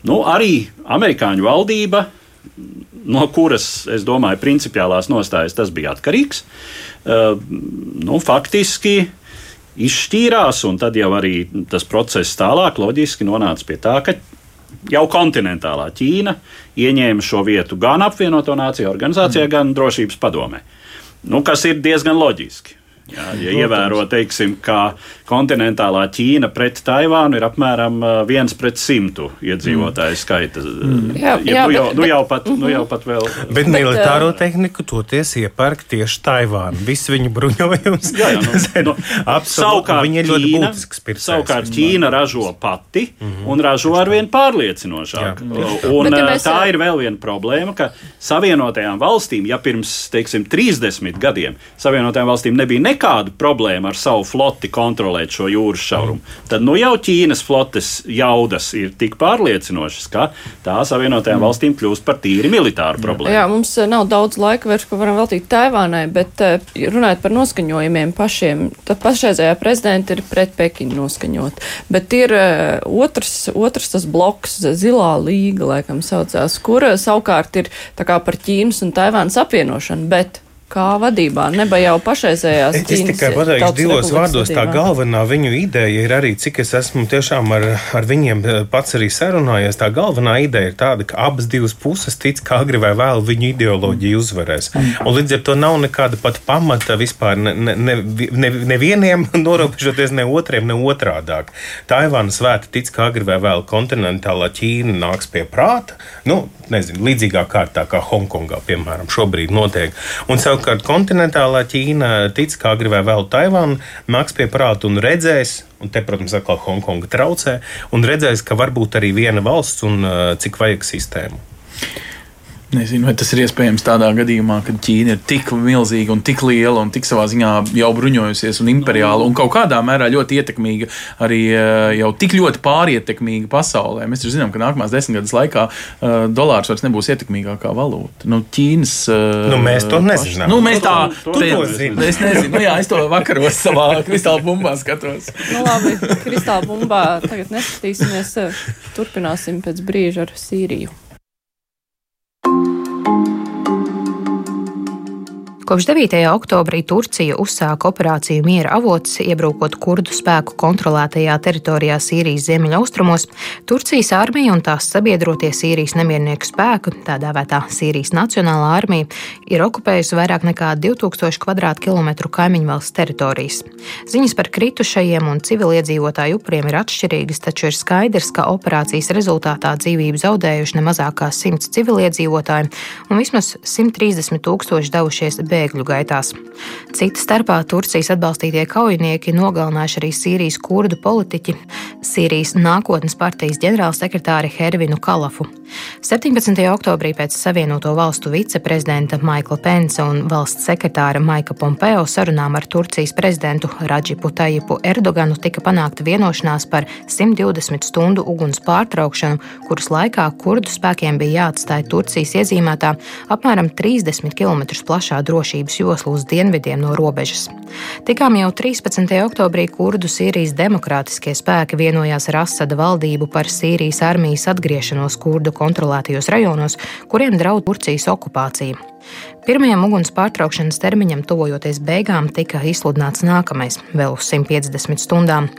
nu, arī amerikāņu valdība no kuras, es domāju, principiālās nostājas tas bija atkarīgs, uh, nu, faktiski izšķīrās, un tad jau arī tas process tālāk loģiski nonāca pie tā, ka jau kontinentālā Ķīna ieņēma šo vietu gan apvienoto nāciju organizācijā, mm. gan drošības padomē. Nu, kas ir diezgan loģiski. Jā, ja ievēro, teiksim, ka kontinentālā Ķīna pret Taivānu ir apmēram viens pret simtu iedzīvotāju skaita. Mm. Jā, ja, jā, nu, jau, bet, nu, jau pat, mm nu jau pat vēl. Bet militāro tehniku toties iepērk tieši Taivāna. Viss viņu bruņojums. jā, jā, nu, nu, savukārt, viņi ir ļoti Ķīna, būtisks pircējs. Savukārt Ķīna ražo pati mm -hmm. un ražo arvien pārliecinošāk. Jā, un bet, ja tā ir vēl viena problēma, ka Savienotajām valstīm, ja pirms, teiksim, 30 gadiem Savienotajām valstīm nebija nekāda nekādu problēmu ar savu floti kontrolēt šo jūras šaurumu, tad nu jau Ķīnas flotes jaudas ir tik pārliecinošas, ka tā Savienotajām mm. valstīm kļūst par tīri militāru problēmu. Jā, mums eh, nav daudz laika vairs, ko varam veltīt Taivānai, bet eh, runājot par noskaņojumiem pašiem, tad pašreizējā prezidenta ir pret Pekinu noskaņot. Bet ir eh, otrs, otrs tas bloks, zilā līga, laikam saucās, kur savukārt ir tā kā par Ķīnas un Taivānas apvienošanu, bet kā vadībā, neba jau pašreizējās. Es tikai pateikšu divos vārdos, tā galvenā viņu ideja ir arī, cik es esmu tiešām ar, ar viņiem eh, pats arī sarunājies, tā galvenā ideja ir tāda, ka abas divas puses tic, ka agri vai vēl viņu ideoloģija uzvarēs. Un līdz ar to nav nekāda pat pamata vispār ne, ne, ne, nevieniem ne norobežoties ne otriem, ne otrādāk. Taivāna svēta tic, ka agri vai vēl kontinentālā Ķīna nāks pie prāta, nu, nezinu, līdzīgā kārtā kā Hongkongā, piemēram, šobrīd notiek. Un savukārt Savukārt kontinentālā Ķīna tic, kā gribēja vēl Taivānu, nāks pie prāta un redzēs, un te, protams, atkal Hongkonga traucē, un redzēs, ka var būt arī viena valsts un cik vajag sistēmu. Nezinu, vai tas ir iespējams tādā gadījumā, kad Ķīna ir tik milzīga un tik liela un tik savā ziņā jau bruņojusies un imperiāla un kaut kādā mērā ļoti ietekmīga, arī eh, jau tik ļoti pārietekmīga pasaulē. Mēs zinām, ka nākamās desmitgades laikā uh, dolārs vairs nebūs ietekmīgākā valūta. Nu, Ķīnas. Uh, nu, mēs to nezinām. Nu, mēs tā, tu, tu, tu to zini. Es nezinu, nu, jā, es to vakaros savā kristāla bumbā skatos. nu, labi, kristāla bumbā tagad neskatīsimies. Turpināsim pēc brīža ar Sīriju. you. Kopš 9. oktobrī Turcija uzsāka operāciju Miera avots, iebrukot kurdu spēku kontrolētajā teritorijā Sīrijas ziemeļaustrumos. Turcijas armija un tās sabiedrotie Sīrijas nemiernieku spēku, tā dēvētā Sīrijas Nacionālā armija, ir okupējusi vairāk nekā 2000 km2 kaimiņu valsts teritorijas. Ziņas par kritušajiem un civiliedzīvotāju upuriem ir atšķirīgas, taču ir skaidrs, ka operācijas rezultātā dzīvību zaudējuši ne mazāk kā 100 civiliedzīvotāji un vismaz 130 tūkstoši devušies bēgļu gaitās. Cita starpā Turcijas atbalstītie kaujinieki nogalinājuši arī Sīrijas kurdu politiķi, Sīrijas nākotnes partijas ģenerālsekretāri Hervinu Kalafu. 17. oktobrī pēc Savienoto valstu viceprezidenta Maikla Pensa un valsts sekretāra Maika Pompeo sarunām ar Turcijas prezidentu Radžipu Tajipu Erdoganu tika panākta vienošanās par 120 stundu uguns pārtraukšanu, kuras laikā kurdu spēkiem bija jāatstāj Turcijas iezīmētā apmēram 30 km plašā drošības josla uz dienvidiem no robežas. Tikām jau 13. oktobrī kurdu Sīrijas demokrātiskie spēki vienojās ar Asada valdību par Sīrijas armijas atgriešanos kurdu kontrolētajos rajonos, kuriem draud Turcijas okupācija. Pirmajam uguns pārtraukšanas termiņam, tuvojoties beigām, tika izsludināts nākamais, vēl uz 150 stundām.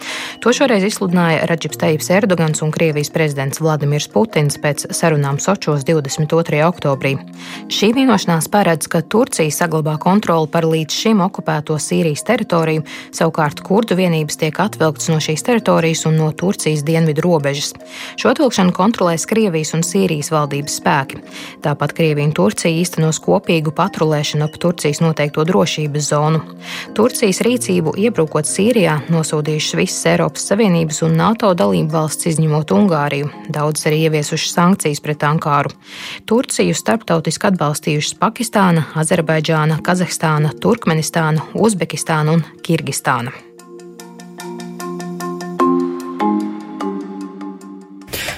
To šoreiz izsludināja Radžips Teips Erdogans un Krievijas prezidents Vladimirs Putins pēc sarunām Sočos 22. oktobrī. Šī vienošanās paredz, ka Turcija saglabā kontroli par līdz šim okupēto Sīrijas teritoriju, savukārt kurdu vienības tiek atvilktas no šīs teritorijas un no Turcijas dienvidu robežas. Šo atvilkšanu kontrolēs Krievijas un Sīrijas valdības spēki. Tāpat Krievija un Turcija īstenos kopīgu patrulēšanu ap Turcijas noteikto drošības zonu. Turcijas rīcību iebrukot Sīrijā nosūtījušas visas Eiropas Savienības un NATO dalību valsts izņemot Ungāriju. Daudz arī ieviesušas sankcijas pret Ankāru. Turciju starptautiski atbalstījušas Pakistāna, Azerbaidžāna, Kazahstāna, Turkmenistāna, Uzbekistāna un Kirgistāna.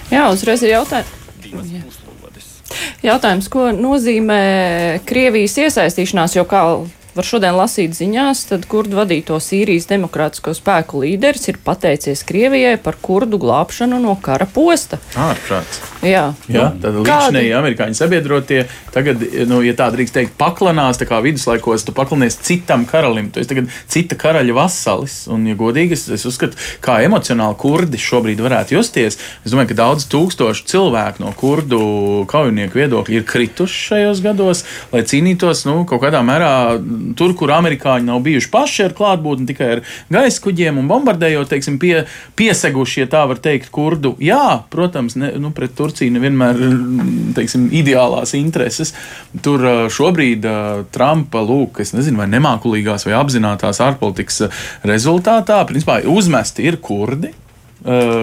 Jā, uzreiz ir jautājums. Jautājums, ko nozīmē Krievijas iesaistīšanās, jo kā var šodien lasīt ziņās, tad kurdu vadīto Sīrijas demokrātisko spēku līderis ir pateicies Krievijai par kurdu glābšanu no kara posta. Ārprāts. Jā, Ja? Tad līdzinēji amerikāņu sabiedrotie tagad, nu, ja tā drīkst teikt, paklanās, tā kā viduslaikos, tu paklanies citam karalim. Tu esi tagad cita karaļa vasalis. Un, ja godīgi, es, es uzskatu, kā emocionāli kurdi šobrīd varētu justies. Es domāju, ka daudz tūkstoši cilvēku no kurdu kaujinieku viedokļa ir krituši šajos gados, lai cīnītos nu, kaut kādā mērā tur, kur amerikāņi nav bijuši paši ar klātbūtni, tikai ar gaisa kuģiem un bombardējot, teiksim, pie, pieseguši, ja tā var teikt, kurdu. Jā, protams, ne, nu, pret Turcija nevienmēr teiksim, ideālās intereses. Tur šobrīd Trumpa, lūk, es nezinu, vai nemākulīgās vai apzinātās ārpolitikas rezultātā, principā uzmesti ir kurdi.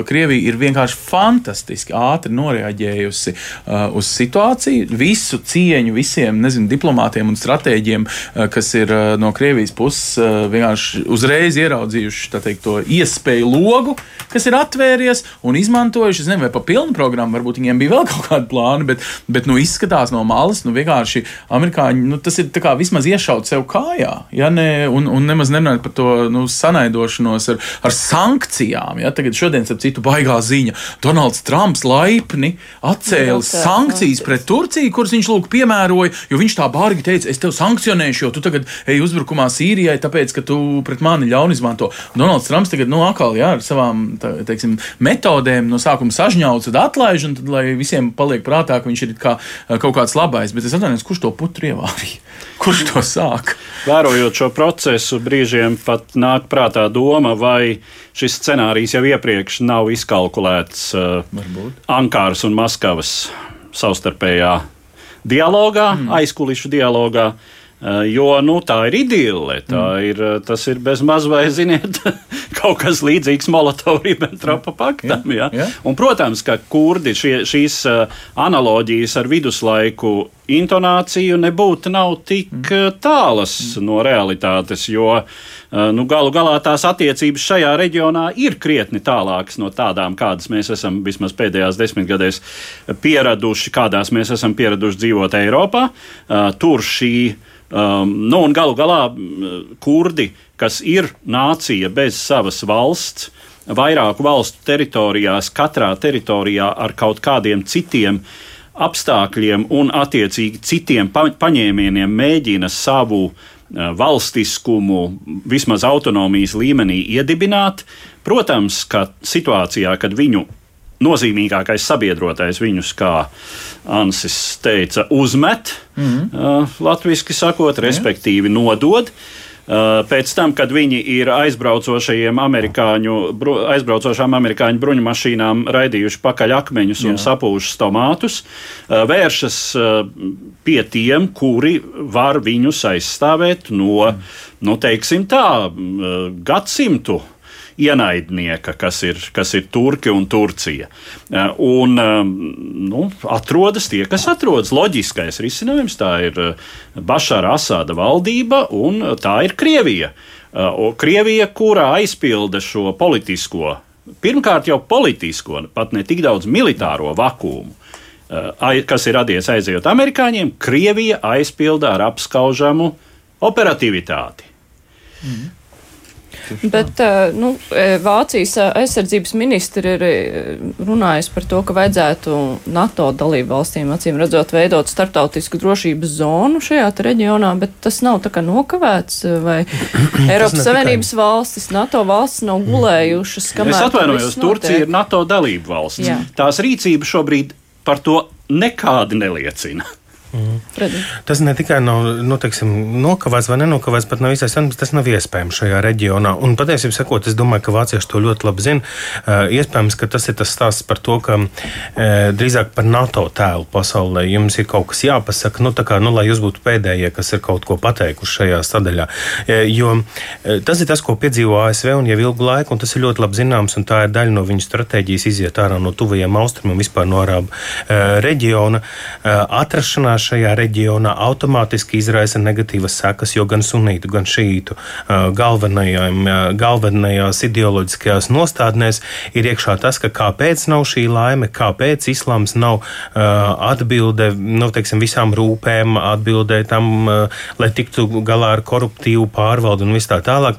Krievija ir vienkārši fantastiski ātri noreaģējusi uh, uz situāciju. Visu cieņu visiem nezinu, diplomātiem un stratēģiem, uh, kas ir no Krievijas puses, vienkārši uzreiz ieraudzījuši teikt, to iespēju logu, kas ir atvēries un izmantojuši. Es nezinu, vai pa pilnu programmu varbūt viņiem bija vēl kaut kādi plāni, bet, bet nu, izskatās no malas, nu vienkārši amerikāņi, nu, tas ir kā vismaz iešaut sev kājā, ja ne, un, un nemaz nerunājot par to nu, sanaidošanos ar, ar sankcijām. Ja, tagad šodien, ap citu, baigā ziņa. Donalds Trumps laipni atcēla sankcijas pret Turciju, kuras viņš lūk piemēroja, jo viņš tā bārgi teica, es tevi sankcionēšu, jo tu tagad ej uzbrukumā Sīrijai, tāpēc, ka tu pret mani ļauni izmanto. Donalds Trumps tagad, nu, atkal, jā, ar savām, tā, teiksim, metodēm no sākuma sažņauts, tad atlaiž, un tad, lai visiem paliek prātā, ka viņš ir kā, kaut kāds labais, bet es atvainojos, kurš to putru ievārīja? Kurš to sāk? Vērojot šo procesu, brīžiem pat nāk prātā doma, vai šis scenārijs jau iepriekš nav izkalkulēts uh. Ankāras un Maskavas savstarpējā dialogā, mm. aizkulisku dialogā. Uh, jo nu, tā ir idille. Tā mm. ir, uh, tas ir bezmaz vai, ziniet, kaut kas līdzīgs Molotovs-Ribbentropa paktam. Ja? Ja? Un, protams, ka kurdi šie, šīs uh, analoģijas ar viduslaiku intonāciju nebūtu nav tik mm. tālas no realitātes, jo nu, galu galā tās attiecības šajā reģionā ir krietni tālākas no tādām, kādas mēs esam vismaz pēdējās desmitgadēs pieraduši, kādās mēs esam pieraduši dzīvot Eiropā. Tur šī Um, nu, un galu galā kurdi, kas ir nācija bez savas valsts, vairāku valstu teritorijās, katrā teritorijā ar kaut kādiem citiem apstākļiem un attiecīgi citiem pa paņēmieniem mēģina savu uh, valstiskumu vismaz autonomijas līmenī iedibināt. Protams, ka situācijā, kad viņu nozīmīgākais sabiedrotais viņus, kā Ansis teica, uzmet, mm -hmm. latviešu sakot, respektīvi nodod. Pēc tam, kad viņi ir aizbraucošajiem amerikāņu, aizbraucošām amerikāņu bruņumašīnām raidījuši pakaļ akmeņus Jā. un sapūšus tomātus, vēršas pie tiem, kuri var viņus aizstāvēt no, mm. nu, teiksim tā, gadsimtu ienaidnieka, kas ir, kas ir Turki un Turcija. Eh, un eh, nu, atrodas tie, kas atrodas. Loģiskais risinājums tā ir eh, Bašāra Asāda valdība un tā ir Krievija. Krievija, kurā aizpilda šo politisko, pirmkārt jau politisko, pat ne tik daudz militāro vakumu, kas ir radies aizejot amerikāņiem, Krievija aizpilda ar apskaužamu operatīvitāti. Mm. Bet nu, Vācijas aizsardzības ministri ir runājis par to, ka vajadzētu NATO dalību valstīm, acīm redzot, veidot starptautisku drošības zonu šajā reģionā, bet tas nav tā kā nokavēts, vai Eiropas Savienības tikai... valstis, NATO valstis nav gulējušas. Es atvainojos, Turcija ir NATO dalību valsts. Jā. Tās rīcība šobrīd par to nekādi neliecina. Mm. Tas ne tikai nav nu, teiksim, nokavēts vai nenokavēts, bet nav īstais, tas nav iespējams šajā reģionā. Un patiesībā sakot, es domāju, ka vācieši to ļoti labi zina. Uh, iespējams, ka tas ir tas stāsts par to, ka uh, drīzāk par NATO tēlu pasaulē jums ir kaut kas jāpasaka, nu, kā, nu, lai jūs būtu pēdējie, kas ir kaut ko pateikuši šajā sadaļā. Uh, jo tas ir tas, ko piedzīvo ASV un jau ilgu laiku, un tas ir ļoti labi zināms, un tā ir daļa no viņu stratēģijas iziet ārā no tuvajiem austrumiem, vispār no Arābu reģiona atrašanās šajā reģionā automātiski izraisa negatīvas sekas, jo gan sunītu, gan šītu galvenajās ideoloģiskajās nostādnēs ir iekšā tas, ka kāpēc nav šī laime, kāpēc islāms nav atbilde nu, teiksim, visām rūpēm, atbildē tam, lai tiktu galā ar koruptīvu pārvaldu un viss tā tālāk.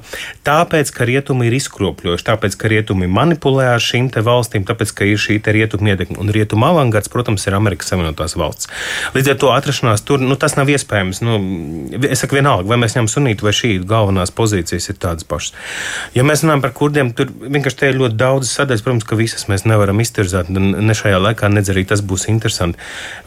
Tāpēc, ka rietumi ir izkropļojuši, tāpēc, ka rietumi manipulē ar šīm valstīm, tāpēc, ka ir šī rietumu ietekme. Un rietumu avangards, protams, ir Amerikas Savienotās valsts. Līdz ar to atrašanās tur, nu, tas nav iespējams. Nu, es saku, vienalga, vai mēs ņemam sunītu vai šī galvenās pozīcijas ir tādas pašas. Ja mēs runājam par kurdiem, tur vienkārši te ir ļoti daudz sadaļas. Protams, ka visas mēs nevaram iztirzāt, ne šajā laikā, nedz arī tas būs interesanti.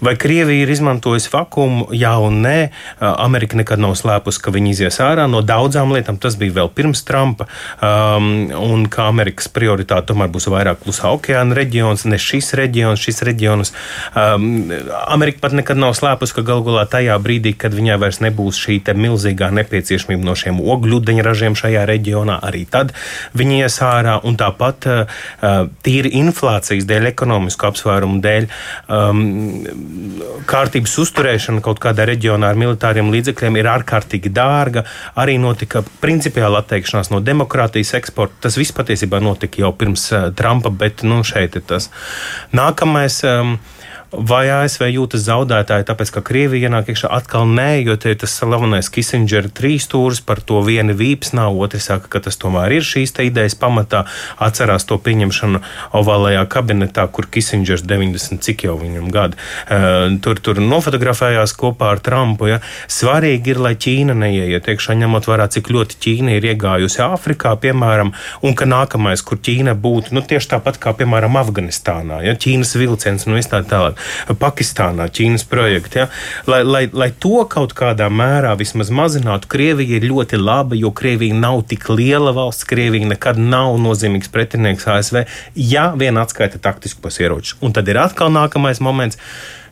Vai Krievija ir izmantojusi vakumu? Jā un nē. Amerika nekad nav slēpusi, ka viņi izies ārā no daudzām lietām. Tas bija vēl pirms Trumpa. Um, un kā Amerikas prioritāte tomēr būs vairāk klusā okeāna reģions, ne šis reģions, šis reģions. Um, Amerika pat nekad nav slēpusi, ka galu galā tajā brīdī, kad viņai vairs nebūs šī milzīgā nepieciešamība no šiem ogļūdeņražiem šajā reģionā, arī tad viņi ies ārā. Un tāpat uh, tīri inflācijas dēļ, ekonomisku apsvērumu dēļ, um, kārtības uzturēšana kaut kādā reģionā ar militāriem līdzekļiem ir ārkārtīgi dārga. Arī notika principiāla atteikšanās no demokrātijas eksporta. Tas viss patiesībā notika jau pirms uh, Trumpa, bet nu, šeit ir tas. Nākamais. Um, Vai ASV jūtas zaudētāji, tāpēc ka Krievija ienāk iekšā atkal nē, jo te ir tas slavenais Kissingera trīs stūris, par to viena vīps nav, otrs saka, ka tas tomēr ir šīs idejas pamatā. Atcerās to pieņemšanu ovālajā kabinetā, kur Kissingers 90 cik jau viņam gadi uh, tur, tur nofotografējās kopā ar Trumpu. Ja. Svarīgi ir, lai Ķīna neieiet iekšā, ņemot vērā, cik ļoti Ķīna ir iegājusi Āfrikā, piemēram, un ka nākamais, kur Ķīna būtu, nu tieši tāpat kā, piemēram, Afganistānā, ja Ķīnas vilciens un viss tā tālāk. Pakistānā, Ķīnas projekti. Ja? Lai, lai, lai to kaut kādā mērā vismaz mazinātu, Krievija ir ļoti laba, jo Krievija nav tik liela valsts. Krievija nekad nav nozīmīgs pretinieks ASV, ja vien atskaita taktiskos ieročus. Un tad ir atkal nākamais moments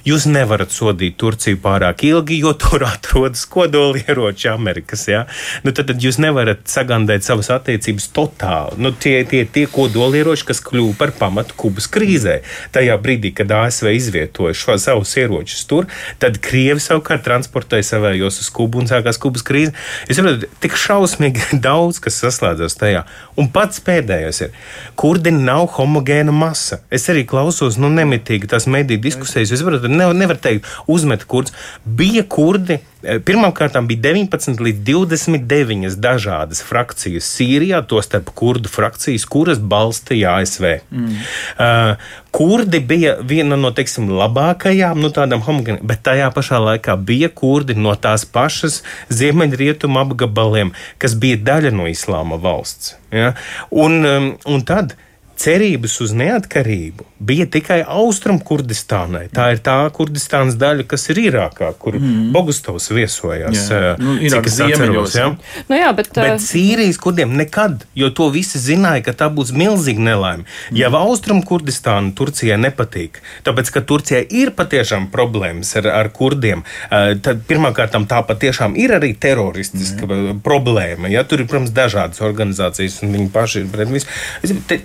Jūs nevarat sodīt Turciju pārāk ilgi, jo tur atrodas kodolieroči Amerikas. Ja? Nu, tad, tad jūs nevarat sagandēt savas attiecības totāli. Nu, tie ir tie, tie kodolieroči, kas kļuva par pamatu Kubas krīzē. Tajā brīdī, kad ASV izvietoja šo savus ieročus tur, tad Krievi savukārt transportēja savējos uz Kubu un sākās Kubas krīze. Es saprotu, tik šausmīgi daudz, kas saslēdzas tajā. Un pats pēdējais ir, kurdi nav homogēna masa. Es arī klausos, nu, nemitīgi tās mediju diskusijas. Es saprotu, nevar, nevar teikt, uzmet kurds. Bija kurdi. Eh, Pirmkārt, bija 19 līdz 29 dažādas frakcijas Sīrijā, tostarp kurdu frakcijas, kuras balstīja ASV. Mm. Uh, kurdi bija viena no teiksim, labākajām, nu, tādām homogēnām, bet tajā pašā laikā bija kurdi no tās pašas ziemeļrietumu apgabaliem, kas bija daļa no islāma valsts. Ja? Un, um, un tad cerības uz neatkarību bija tikai Austrum Kurdistānai. Tā ir tā Kurdistānas daļa, kas ir Irākā, kur mm. Bogustovs viesojās. Jā. Nu, cik es atceros, ja? nu, jā, bet, bet Sīrijas kurdiem nekad, jo to visi zināja, ka tā būs milzīga nelaime. Mm. Ja Austrum Kurdistāna Turcijai nepatīk, tāpēc, ka Turcijai ir patiešām problēmas ar, ar kurdiem, tad pirmkārt tā patiešām ir arī teroristiska mm. problēma. Ja? Tur ir, protams, dažādas organizācijas un viņi paši ir pret visu.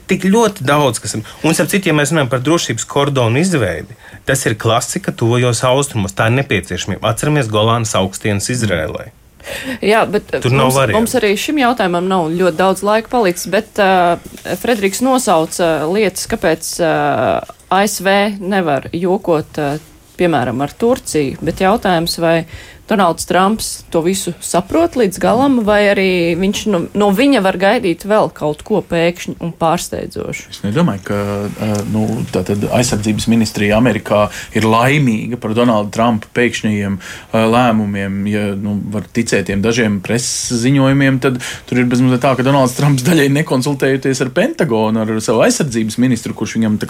Tik ļoti ļoti daudz kas ir. Un, ap citu, ja mēs runājam par drošības kordonu izveidi, tas ir klasika tuvajos austrumos. Tā ir nepieciešamība. Atceramies Golānas augstienes Izrēlē. Jā, bet Tur mums, mums arī šim jautājumam nav ļoti daudz laika palicis, bet uh, Frederiks nosauca lietas, kāpēc uh, ASV nevar jokot, uh, piemēram, ar Turciju, bet jautājums, vai Donalds Trumps to visu saprot līdz galam, vai arī viņš no, no viņa var gaidīt vēl kaut ko pēkšņi un pārsteidzošu? Es nedomāju, ka nu, aizsardzības ministrija Amerikā ir laimīga par Donaldu Trumpa pēkšņajiem lēmumiem. Ja nu, var ticēt tiem dažiem preses ziņojumiem, tad tur ir bezmazliet tā, ka Donalds Trumps daļai nekonsultējoties ar Pentagonu, ar savu aizsardzības ministru, kurš viņam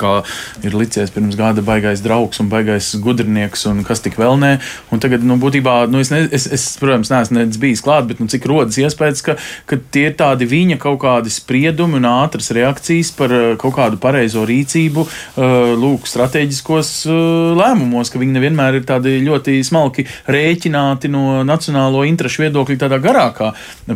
ir licies pirms gada baigais draugs un baigais gudrinieks un kas tik vēl nē. Un tagad, nu, būtībā nu, es, ne, es, es, protams, neesmu bijis klāt, bet nu, cik rodas iespējas, ka, ka tie ir tādi viņa kaut kādi spriedumi un ātras reakcijas par uh, kaut kādu pareizo rīcību, uh, lūk, strateģiskos uh, lēmumos, ka viņi nevienmēr ir tādi ļoti smalki rēķināti no nacionālo interešu viedokļa tādā garākā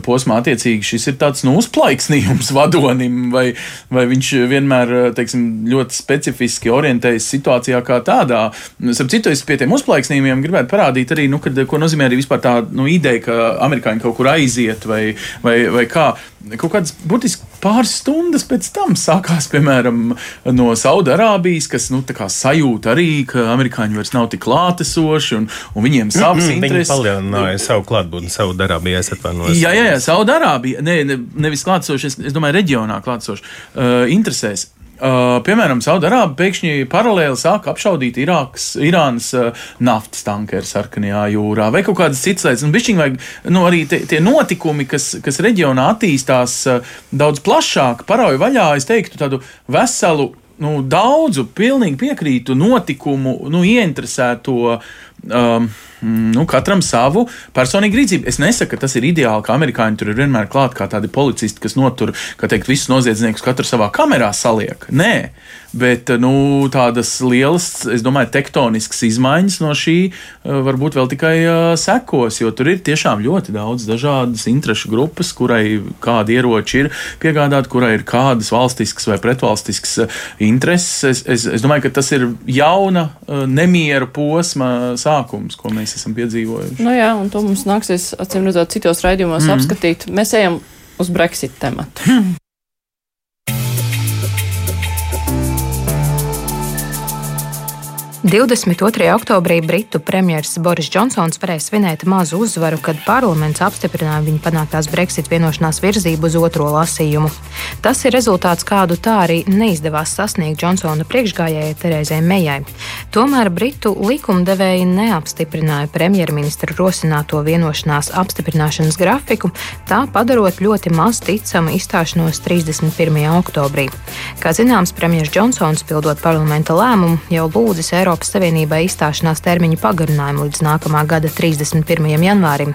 posmā. Attiecīgi, šis ir tāds nu, uzplaiksnījums vadonim, vai, vai viņš vienmēr teiksim, ļoti specifiski orientējas situācijā kā tādā. Starp citu, es pie tiem uzplaiksnījumiem gribētu parādīt arī, nu, kad, ko nozīmē arī vispār tā nu, ideja, ka amerikāņi kaut kur aiziet vai, vai, vai kā. Kaut kādas būtiski pāris stundas pēc tam sākās, piemēram, no Saudārābijas, kas nu, sajūta arī, ka amerikāņi vairs nav tik klātesoši un, un viņiem savas mm -hmm, intereses. Viņi palielināja savu klātbūtni Saudārābijā, es atvainojos. Jā, jā, jā Saudārābija, ne, ne, nevis klātesoši, es, es domāju, reģionā klātesoši uh, interesēs. Uh, piemēram, Saudārābija pēkšņi paralēli sāk apšaudīt Irākas, Irānas uh, naftas tankeru sarkanajā jūrā vai kaut kādas citas lietas. Un bišķiņ vajag, nu, arī tie, tie notikumi, kas, kas reģionā attīstās uh, daudz plašāk, parauj vaļā, es teiktu, tādu veselu, nu, daudzu, pilnīgi piekrītu notikumu, nu, ieinteresēto. Um, nu, katram savu personīgu rīcību. Es nesaku, ka tas ir ideāli, ka amerikāņi tur ir vienmēr klāt kā tādi policisti, kas notur, kā teikt, visus noziedzniekus katru savā kamerā saliek. Nē, Bet nu, tādas lielas, es domāju, tektoniskas izmaiņas no šī eh, varbūt vēl tikai eh, sekos, jo tur ir tiešām ļoti daudz dažādas interešu grupas, kurai kādi ieroči ir piegādāti, kurai ir kādas valstiskas vai pretvalstiskas eh, intereses. Es, es, es domāju, ka tas ir jauna nemiera posma sākums, ko mēs esam piedzīvojuši. Nu jā, un to mums nāksies, acīm redzot, citos raidījumos mm. apskatīt. Mēs ejam uz Brexit tematu. 22. oktobrī Britu premjerministrs Boris Džonsons varēja svinēt mazu uzvaru, kad parlaments apstiprināja viņa panāktās Brexit vienošanās virzību uz otro lasījumu. Tas ir rezultāts, kādu tā arī neizdevās sasniegt Džonsona priekšgājējai Terezai Mejai. Tomēr Britu likumdevēji neapstiprināja premjerministra rosināto vienošanās apstiprināšanas grafiku, tā padarot ļoti maz ticamu izstāšanos 31. oktobrī. Kā zināms, premjerministrs Džonsons, pildot parlamenta lēmumu, jau lūdzis Eiropas Eiropas Savienībai izstāšanās termiņu pagarinājumu līdz nākamā gada 31. janvārim.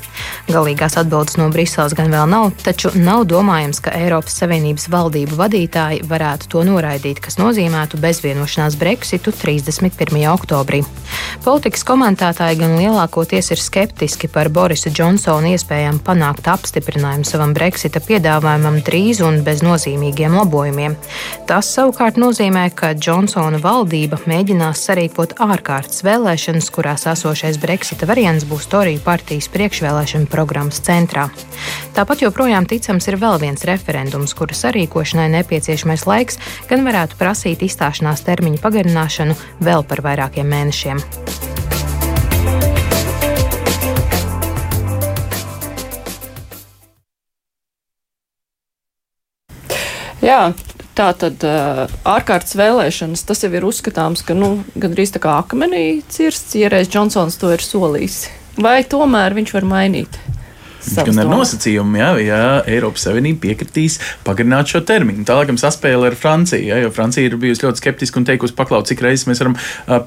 Galīgās atbildes no Briseles gan vēl nav, taču nav domājams, ka Eiropas Savienības valdību vadītāji varētu to noraidīt, kas nozīmētu bezvienošanās Brexitu 31. oktobrī. Politikas komentētāji gan lielākoties ir skeptiski par Borisa Džonsona iespējām panākt apstiprinājumu savam Brexita piedāvājumam drīz un bez nozīmīgiem labojumiem. Tas savukārt nozīmē, ka Džonsona valdība mēģinās sarīkot rīkot ārkārtas vēlēšanas, kurās esošais Brexita variants būs Toriju partijas priekšvēlēšana programmas centrā. Tāpat joprojām ticams ir vēl viens referendums, kura sarīkošanai nepieciešamais laiks gan varētu prasīt izstāšanās termiņa pagarināšanu vēl par vairākiem mēnešiem. Jā, Tā tad ārkārtas vēlēšanas, tas jau ir uzskatāms, ka nu, gandrīz tā kā akmenī cirsts, reiz Džonsons to ir solījis. Vai tomēr viņš var mainīt? Gan ar nosacījumu, ja, ja Eiropas Savienība piekritīs pagarināt šo termiņu. Tā laikam saspēle ar Franciju, ja, jo Francija ir bijusi ļoti skeptiska un teikusi, paklaut, cik reizes mēs varam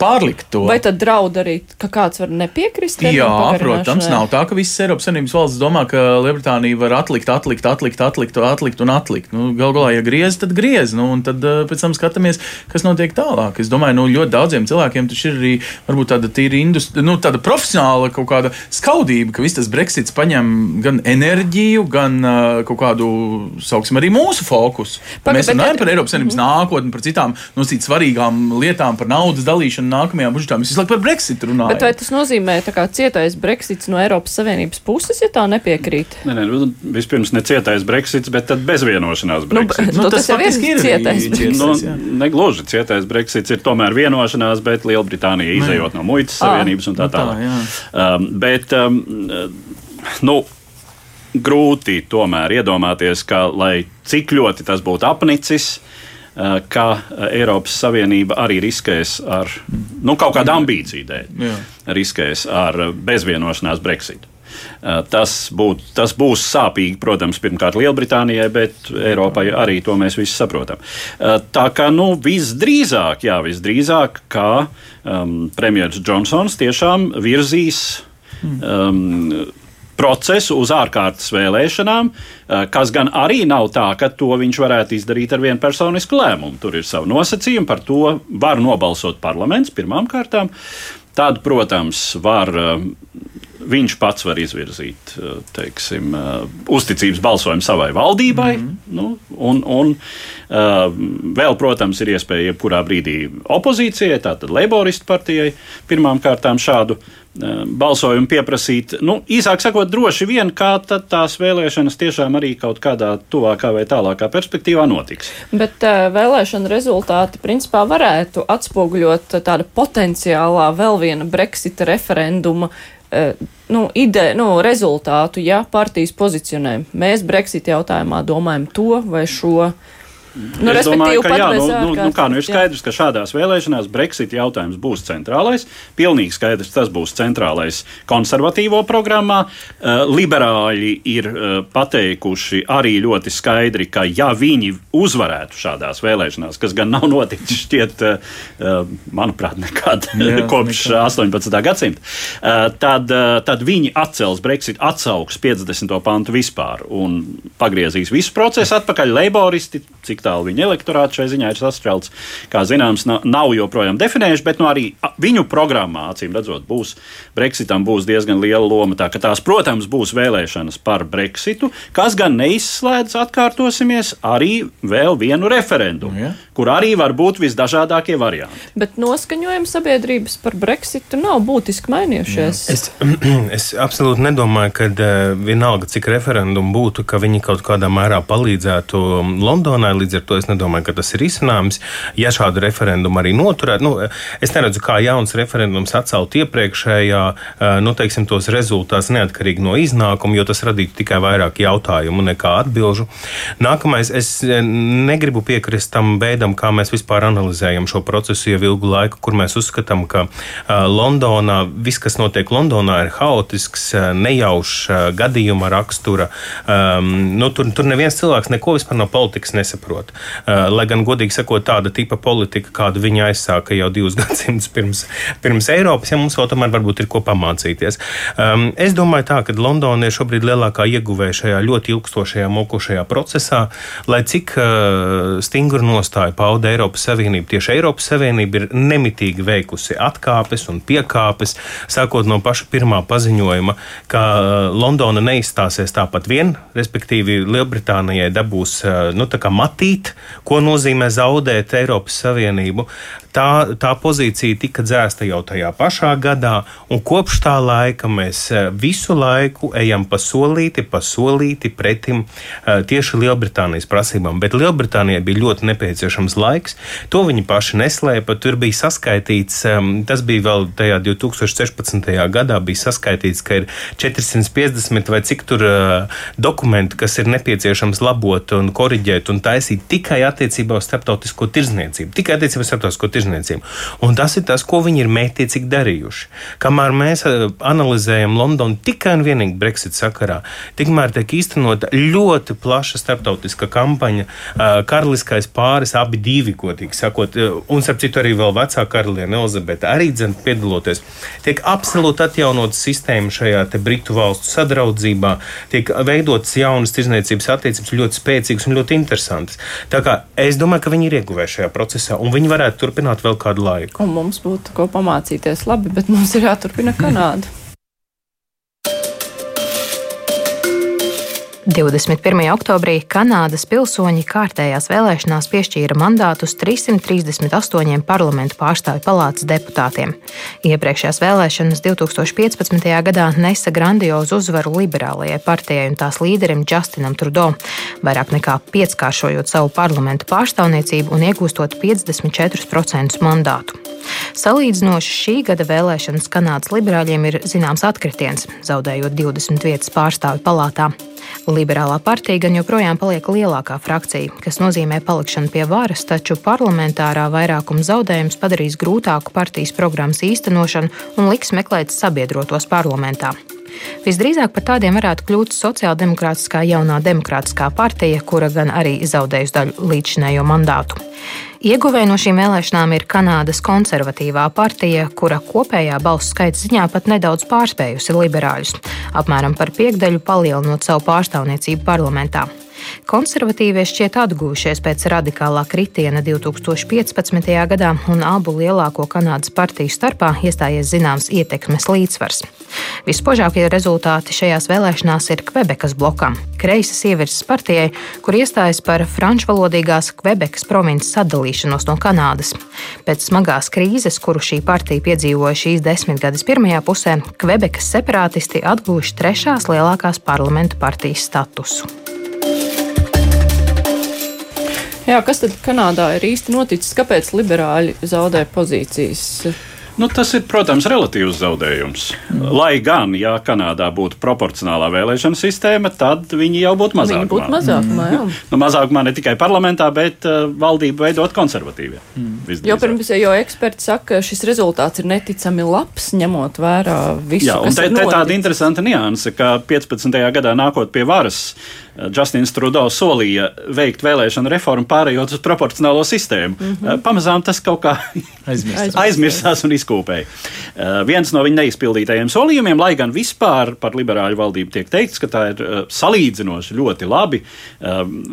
pārlikt to. Vai tad draud arī, ka kāds var nepiekrist? Jā, protams, nav tā, ka visas Eiropas Savienības valsts domā, ka Lielbritānija var atlikt, atlikt, atlikt, atlikt, atlikt un atlikt. Nu, Galu galā, ja griez, tad griez, nu, un tad pēc tam skatāmies, kas notiek tālāk. Es domāju, nu, ļoti daudziem cilvēkiem tas ir arī varbūt tāda tīra industri, nu, tāda profesionāla kaut kāda skaudība, ka viss tas Brexits paņem gan enerģiju, gan kaut kādu, sauksim, arī mūsu fokusu. Paga, Mēs runājam par Eiropas Savienības mm -hmm. nākotni, par citām nosīt svarīgām lietām, par naudas dalīšanu nākamajā budžetā. Mēs visu laiku par Brexit runājam. Bet vai tas nozīmē kā, cietais Brexits no Eiropas Savienības puses, ja tā nepiekrīt? Nē, nē, nu, vispirms ne cietais Brexits, bet tad bezvienošanās nu, Brexits. Nu, nu, tas, tas jau ir cietais Brexits. Nu, negluži cietais Brexits ir tomēr vienošanās, bet Lielbritānija izējot no muitas savienības un tā tālāk. Tā, um, bet, um, nu, grūti tomēr iedomāties, ka, lai cik ļoti tas būtu apnicis, eh, ka eh, Eiropas Savienība arī riskēs ar nu, kaut kādu ambīciju dēļ, riskēs ar bezvienošanās Brexitu. Eh, tas, būt, tas būs sāpīgi, protams, pirmkārt Lielbritānijai, bet Eiropai arī to mēs visi saprotam. Tā kā nu, visdrīzāk, jā, visdrīzāk, ka um, premjerministrs Džonsons tiešām virzīs um, procesu uz ārkārtas vēlēšanām, uh, kas gan arī nav tā, ka to viņš varētu izdarīt ar vienu personisku lēmumu. Tur ir savi nosacījumi, par to var nobalsot parlaments pirmām kārtām. Tad, protams, var uh, viņš pats var izvirzīt uh, teiksim, uzticības balsojumu savai valdībai. Mm -hmm. nu, un, un vēl, protams, ir iespēja jebkurā brīdī opozīcijai, tātad Leiboristu partijai, pirmām kārtām šādu balsojumu pieprasīt. Nu, īsāk sakot, droši vien, kā tās vēlēšanas tiešām arī kaut kādā tuvākā vai tālākā perspektīvā notiks. Bet uh, vēlēšana rezultāti principā varētu atspoguļot tāda potenciālā vēl viena Brexita referenduma uh, nu, ide, nu, rezultātu, ja partijas pozicionē. Mēs Brexit jautājumā domājam to vai šo. Nu, es domāju, ka jā, nu, nu, nu, kā, nu ir skaidrs, jā. ka šādās vēlēšanās Brexit jautājums būs centrālais. Pilnīgi skaidrs, tas būs centrālais konservatīvo programmā. Uh, liberāļi ir uh, pateikuši arī ļoti skaidri, ka ja viņi uzvarētu šādās vēlēšanās, kas gan nav noticis šķiet, uh, manuprāt, nekad jā, kopš nekad. 18. gadsimta, uh, tad, uh, tad viņi atcels Brexit, atsauks 50. pantu vispār un pagriezīs visu procesu atpakaļ. Leiboristi, cik tālu viņa elektorāts šai ziņā ir sastrēlts. Kā zināms, nav joprojām definējuši, bet nu, arī viņu programmā, acīm redzot, būs Brexitam būs diezgan liela loma. Tā, tās, protams, būs vēlēšanas par Brexitu, kas gan neizslēdz, atkārtosimies, arī vēl vienu referendumu, ja. kur arī var būt visdažādākie varianti. Bet noskaņojums sabiedrības par Brexitu nav būtiski mainījušies. Ja. Es, es absolūti nedomāju, ka uh, vienalga, cik referendumu būtu, ka viņi kaut kādā mērā palīdzētu Londonai līdz Līdz ar to es nedomāju, ka tas ir izcinājums. Ja šādu referendumu arī noturētu, nu, es neredzu, kā jauns referendums atcelt iepriekšējā, nu, teiksim, tos rezultātus neatkarīgi no iznākuma, jo tas radītu tikai vairāk jautājumu nekā atbilžu. Nākamais, es negribu piekrist tam veidam, kā mēs vispār analizējam šo procesu jau ilgu laiku, kur mēs uzskatām, ka Londonā viss, kas notiek Londonā, ir haotisks, nejaušs gadījuma rakstura. Um, nu, tur, tur neviens cilvēks neko vispār no politikas nesaprot saprot. Uh, lai gan, godīgi sakot, tāda tipa politika, kādu viņi aizsāka jau divus gadsimtus pirms, pirms Eiropas, ja mums vēl tomēr varbūt ir ko pamācīties. Es domāju, tā, ka Londona ir šobrīd lielākā ieguvēja šajā ļoti ilgstošajā mokošajā procesā, lai cik uh, stingru nostāju pauda Eiropas Savienība. Tieši Eiropas Savienība ir nemitīgi veikusi atkāpes un piekāpes, sākot no paša pirmā paziņojuma, ka uh, Londona neizstāsies tāpat vien, respektīvi Lielbritānijai dabūs nu, matī attīstīt, ko nozīmē zaudēt Eiropas Savienību. Tā, tā pozīcija tika dzēsta jau tajā pašā gadā, un kopš tā laika mēs e, visu laiku ejam pa solīti, pa solīti pretim e, tieši Lielbritānijas prasībām. Bet Lielbritānijai bija ļoti nepieciešams laiks. To viņi paši neslēpa. Tur bija saskaitīts, e, tas bija vēl tajā 2016. gadā, bija saskaitīts, ka ir 450 vai cik tur dokumenti, kas ir nepieciešams labot un koriģēt un taisīt tikai attiecībā uz starptautisko tirzniecību. Tikai attiecībā uz starptautisko tirzniecību. Un tas ir tas, ko viņi ir mētiecīgi darījuši. Kamēr mēs eh, analizējam Londonu tikai un vienīgi Brexit sakarā, tikmēr tiek īstenota ļoti plaša starptautiska kampaņa. Eh, karaliskais pāris, abi divi, godīgi sakot, eh, un starp citu arī vēl vecā karaliene Elizabete, arī dzen piedaloties, tiek absolūti atjaunota sistēma šajā Britu valstu sadraudzībā, tiek veidotas jaunas tirzniecības attiecības, ļoti spēcīgas un ļoti interesantas. Tā kā es domāju, ka viņi ir ieguvējuši šajā procesā, un viņi varētu turpināt vēl kādu laiku. Un mums būtu ko pamācīties labi, bet mums ir jāturpina Kanāda. 21. oktobrī Kanādas pilsoņi kārtējās vēlēšanās piešķīra mandātus 338 parlamentu pārstāvju palātas deputātiem. Iepriekšējās vēlēšanas 2015. gadā nesa grandiozu uzvaru liberālajai partijai un tās līderim Justinam Trudeau, vairāk nekā pieckāršojot savu parlamentu pārstāvniecību un iegūstot 54% mandātu. Salīdzinoši šī gada vēlēšanas Kanādas liberāļiem ir zināms atkritiens, zaudējot 20 vietas pārstāvju palātā. Liberālā partija gan joprojām paliek lielākā frakcija, kas nozīmē palikšanu pie varas, taču parlamentārā vairākuma zaudējums padarīs grūtāku partijas programmas īstenošanu un liks meklēt sabiedrotos parlamentā. Visdrīzāk par tādiem varētu kļūt sociāldemokrātiskā jaunā demokrātiskā partija, kura gan arī zaudējusi daļu līdzšinējo mandātu. Ieguvēja no šīm vēlēšanām ir Kanādas konservatīvā partija, kura kopējā balsu skaita ziņā pat nedaudz pārspējusi liberāļus, apmēram par piekdaļu palielinot savu pārstāvniecību parlamentā. Konservatīvie šķiet atguvušies pēc radikālā kritiena 2015. gadā, un abu lielāko Kanādas partiju starpā iestājies zināms ietekmes līdzsvars. Vispožākie rezultāti šajās vēlēšanās ir Kvebekas blokam, kreisas ievirzes partijai, kur iestājas par frančvalodīgās Kvebekas provinces atdalīšanos no Kanādas. Pēc smagās krīzes, kuru šī partija piedzīvoja šīs desmitgades pirmajā pusē, Kvebekas separātisti atguvuši trešās lielākās parlamentu partijas statusu. Jā, kas tad Kanādā ir īsti noticis? Kāpēc liberāļi zaudē pozīcijas? Nu, tas ir, protams, relatīvs zaudējums. Lai gan, ja Kanādā būtu proporcionālā vēlēšana sistēma, tad viņi jau būtu mazākumā. Viņi būtu mazākumā, jā. Nu, mazākumā ne tikai parlamentā, bet uh, valdību veidot konservatīvie. Mm. Jo pirms jau eksperti saka, ka šis rezultāts ir neticami labs, ņemot vērā visu, jā, kas te, te tāda interesanta nianse, ka 15. gadā nākot pie varas, Justins Trudeau solīja veikt vēlēšanu reformu, pārējot uz proporcionālo sistēmu. Mm -hmm. Pamazām tas kaut kā Aizmirst. aizmirsās un izkūpēja. Uh, viens no viņa neizpildītajiem solījumiem, lai gan vispār par liberāļu valdību tiek teikts, ka tā ir uh, salīdzinoši ļoti labi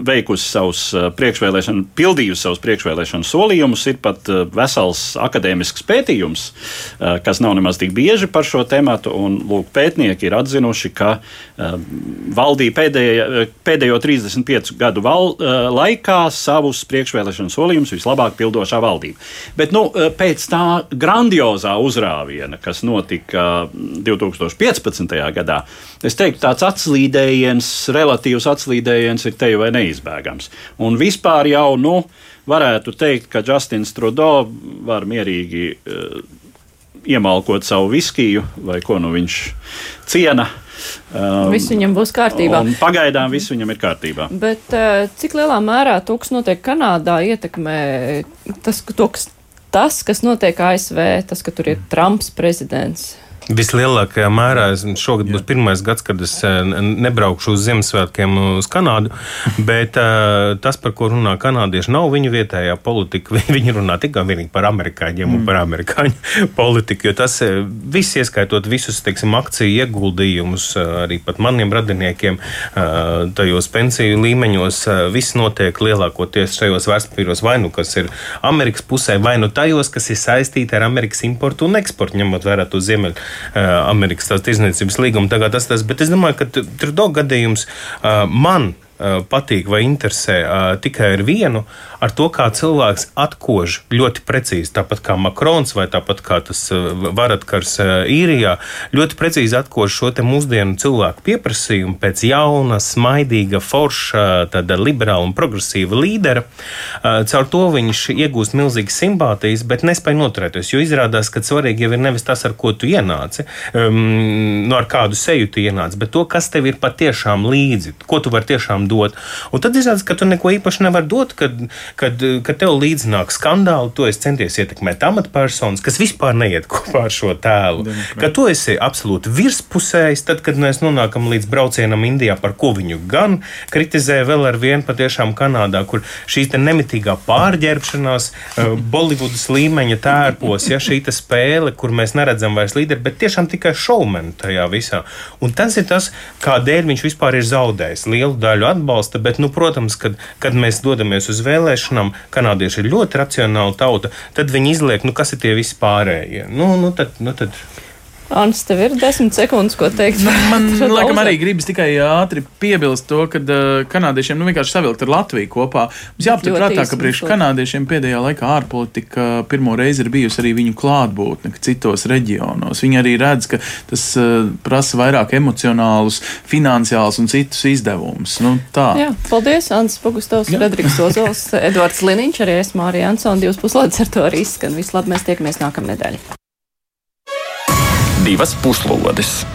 veikusi savus priekšvēlēšanu, pildījusi savus priekšvēlēšanu solījumus, ir pat vesels akadēmisks pētījums, kas nav nemaz tik bieži par šo tematu, un lūk, pētnieki ir atzinuši, ka valdība pēdējā pēdējo 35 gadu val, uh, laikā savus priekšvēlēšanu solījumus vislabāk pildošā valdība. Bet nu, uh, pēc tā grandiozā uzrāviena, kas notika 2015. gadā, es teiktu, tāds atslīdējiens, relatīvs atslīdējiens ir te jau neizbēgams. Un vispār jau nu, varētu teikt, ka Justins Trudeau var mierīgi uh, iemalkot savu viskiju vai ko nu viņš ciena. Um, viss viņam būs kārtībā. Pagaidām viss viņam ir kārtībā. Bet uh, cik lielā mērā to, kas notiek Kanādā, ietekmē tas, kas, tas, kas notiek ASV, tas, ka tur ir Trumps prezidents? Vislielākajā mērā šogad būs pirmais gads, kad es nebraukšu uz Ziemassvētkiem uz Kanādu. Bet uh, tas, par ko runā kanādieši, nav viņu vietējā politika. Viņi runā tikai par amerikāņiem mm. un par amerikāņu politiku. Jo tas viss, ieskaitot visus teiksim, akciju ieguldījumus, arī pat maniem radiniekiem, tajos pensiju līmeņos, viss notiek lielākoties šajos vērtspapīros, vai nu kas ir Amerikas pusē, vai nu tajos, kas ir saistīti ar Amerikas importu un eksportu, ņemot vērā to ziemeļu. Amerikas Tirzniecības līguma. Tas, tas, bet es domāju, ka Trudeau gadījums man patīk vai interesē tikai ar vienu, ar to, kā cilvēks atkož ļoti precīzi, tāpat kā Makrons vai tāpat kā tas varatkars īrijā, ļoti precīzi atkož šo mūsdienu cilvēku pieprasījumu pēc jauna, smaidīga, forša, tāda liberāla un progresīva līdera. Caur to viņš iegūst milzīgas simpātijas, bet nespēja noturēties, jo izrādās, ka svarīgi jau ir nevis tas, ar ko tu ienāci, um, no ar kādu seju tu ienāci, bet to, kas tev ir patiešām līdzi, ko tu vari tiešām dot. Un tad izrādās, ka tu neko īpaši nevari dot, kad, kad, kad tev līdzināk skandāli, tu esi centies ietekmēt amatpersonas, kas vispār neiet kopā ar šo tēlu. Demokrāt. Ka tu esi absolūti virspusējs, tad, kad mēs nonākam līdz braucienam Indijā, par ko viņu gan kritizē vēl ar vienu patiešām Kanādā, kur šī nemitīgā pārģērbšanās, Bolivudas līmeņa tērpos, ja šī spēle, kur mēs neredzam vairs līderi, bet tiešām tikai šaumeni tajā visā. Un tas ir tas, kādēļ viņš vispār ir zaudējis lielu daļu atbalsta, bet, nu, protams, kad, kad mēs dodamies uz vēlēšanām, kanādieši ir ļoti racionāli tauta, tad viņi izliek, nu, kas ir tie visi pārējie. Nu, nu, tad, nu, tad, Ants, tev ir desmit sekundes, ko teikt. Man, man laikam, arī gribas tikai ātri piebilst to, ka uh, kanādiešiem nu, vienkārši savilkt ar Latviju kopā. Mums jāaptur prātā, ka priekš kanādiešiem pēdējā laikā ārpolitika pirmo reizi ir bijusi arī viņu klātbūtne citos reģionos. Viņi arī redz, ka tas uh, prasa vairāk emocionālus, finansiālus un citus izdevumus. Nu, tā. Jā, paldies, Ants Pogustovs, Frederiks Ozols, Edvards Liniņš, arī es Mārija Ansona, divas puslaides ar to arī izskan. Vislabāk mēs tiekamies nākamnedēļ divas puslodes.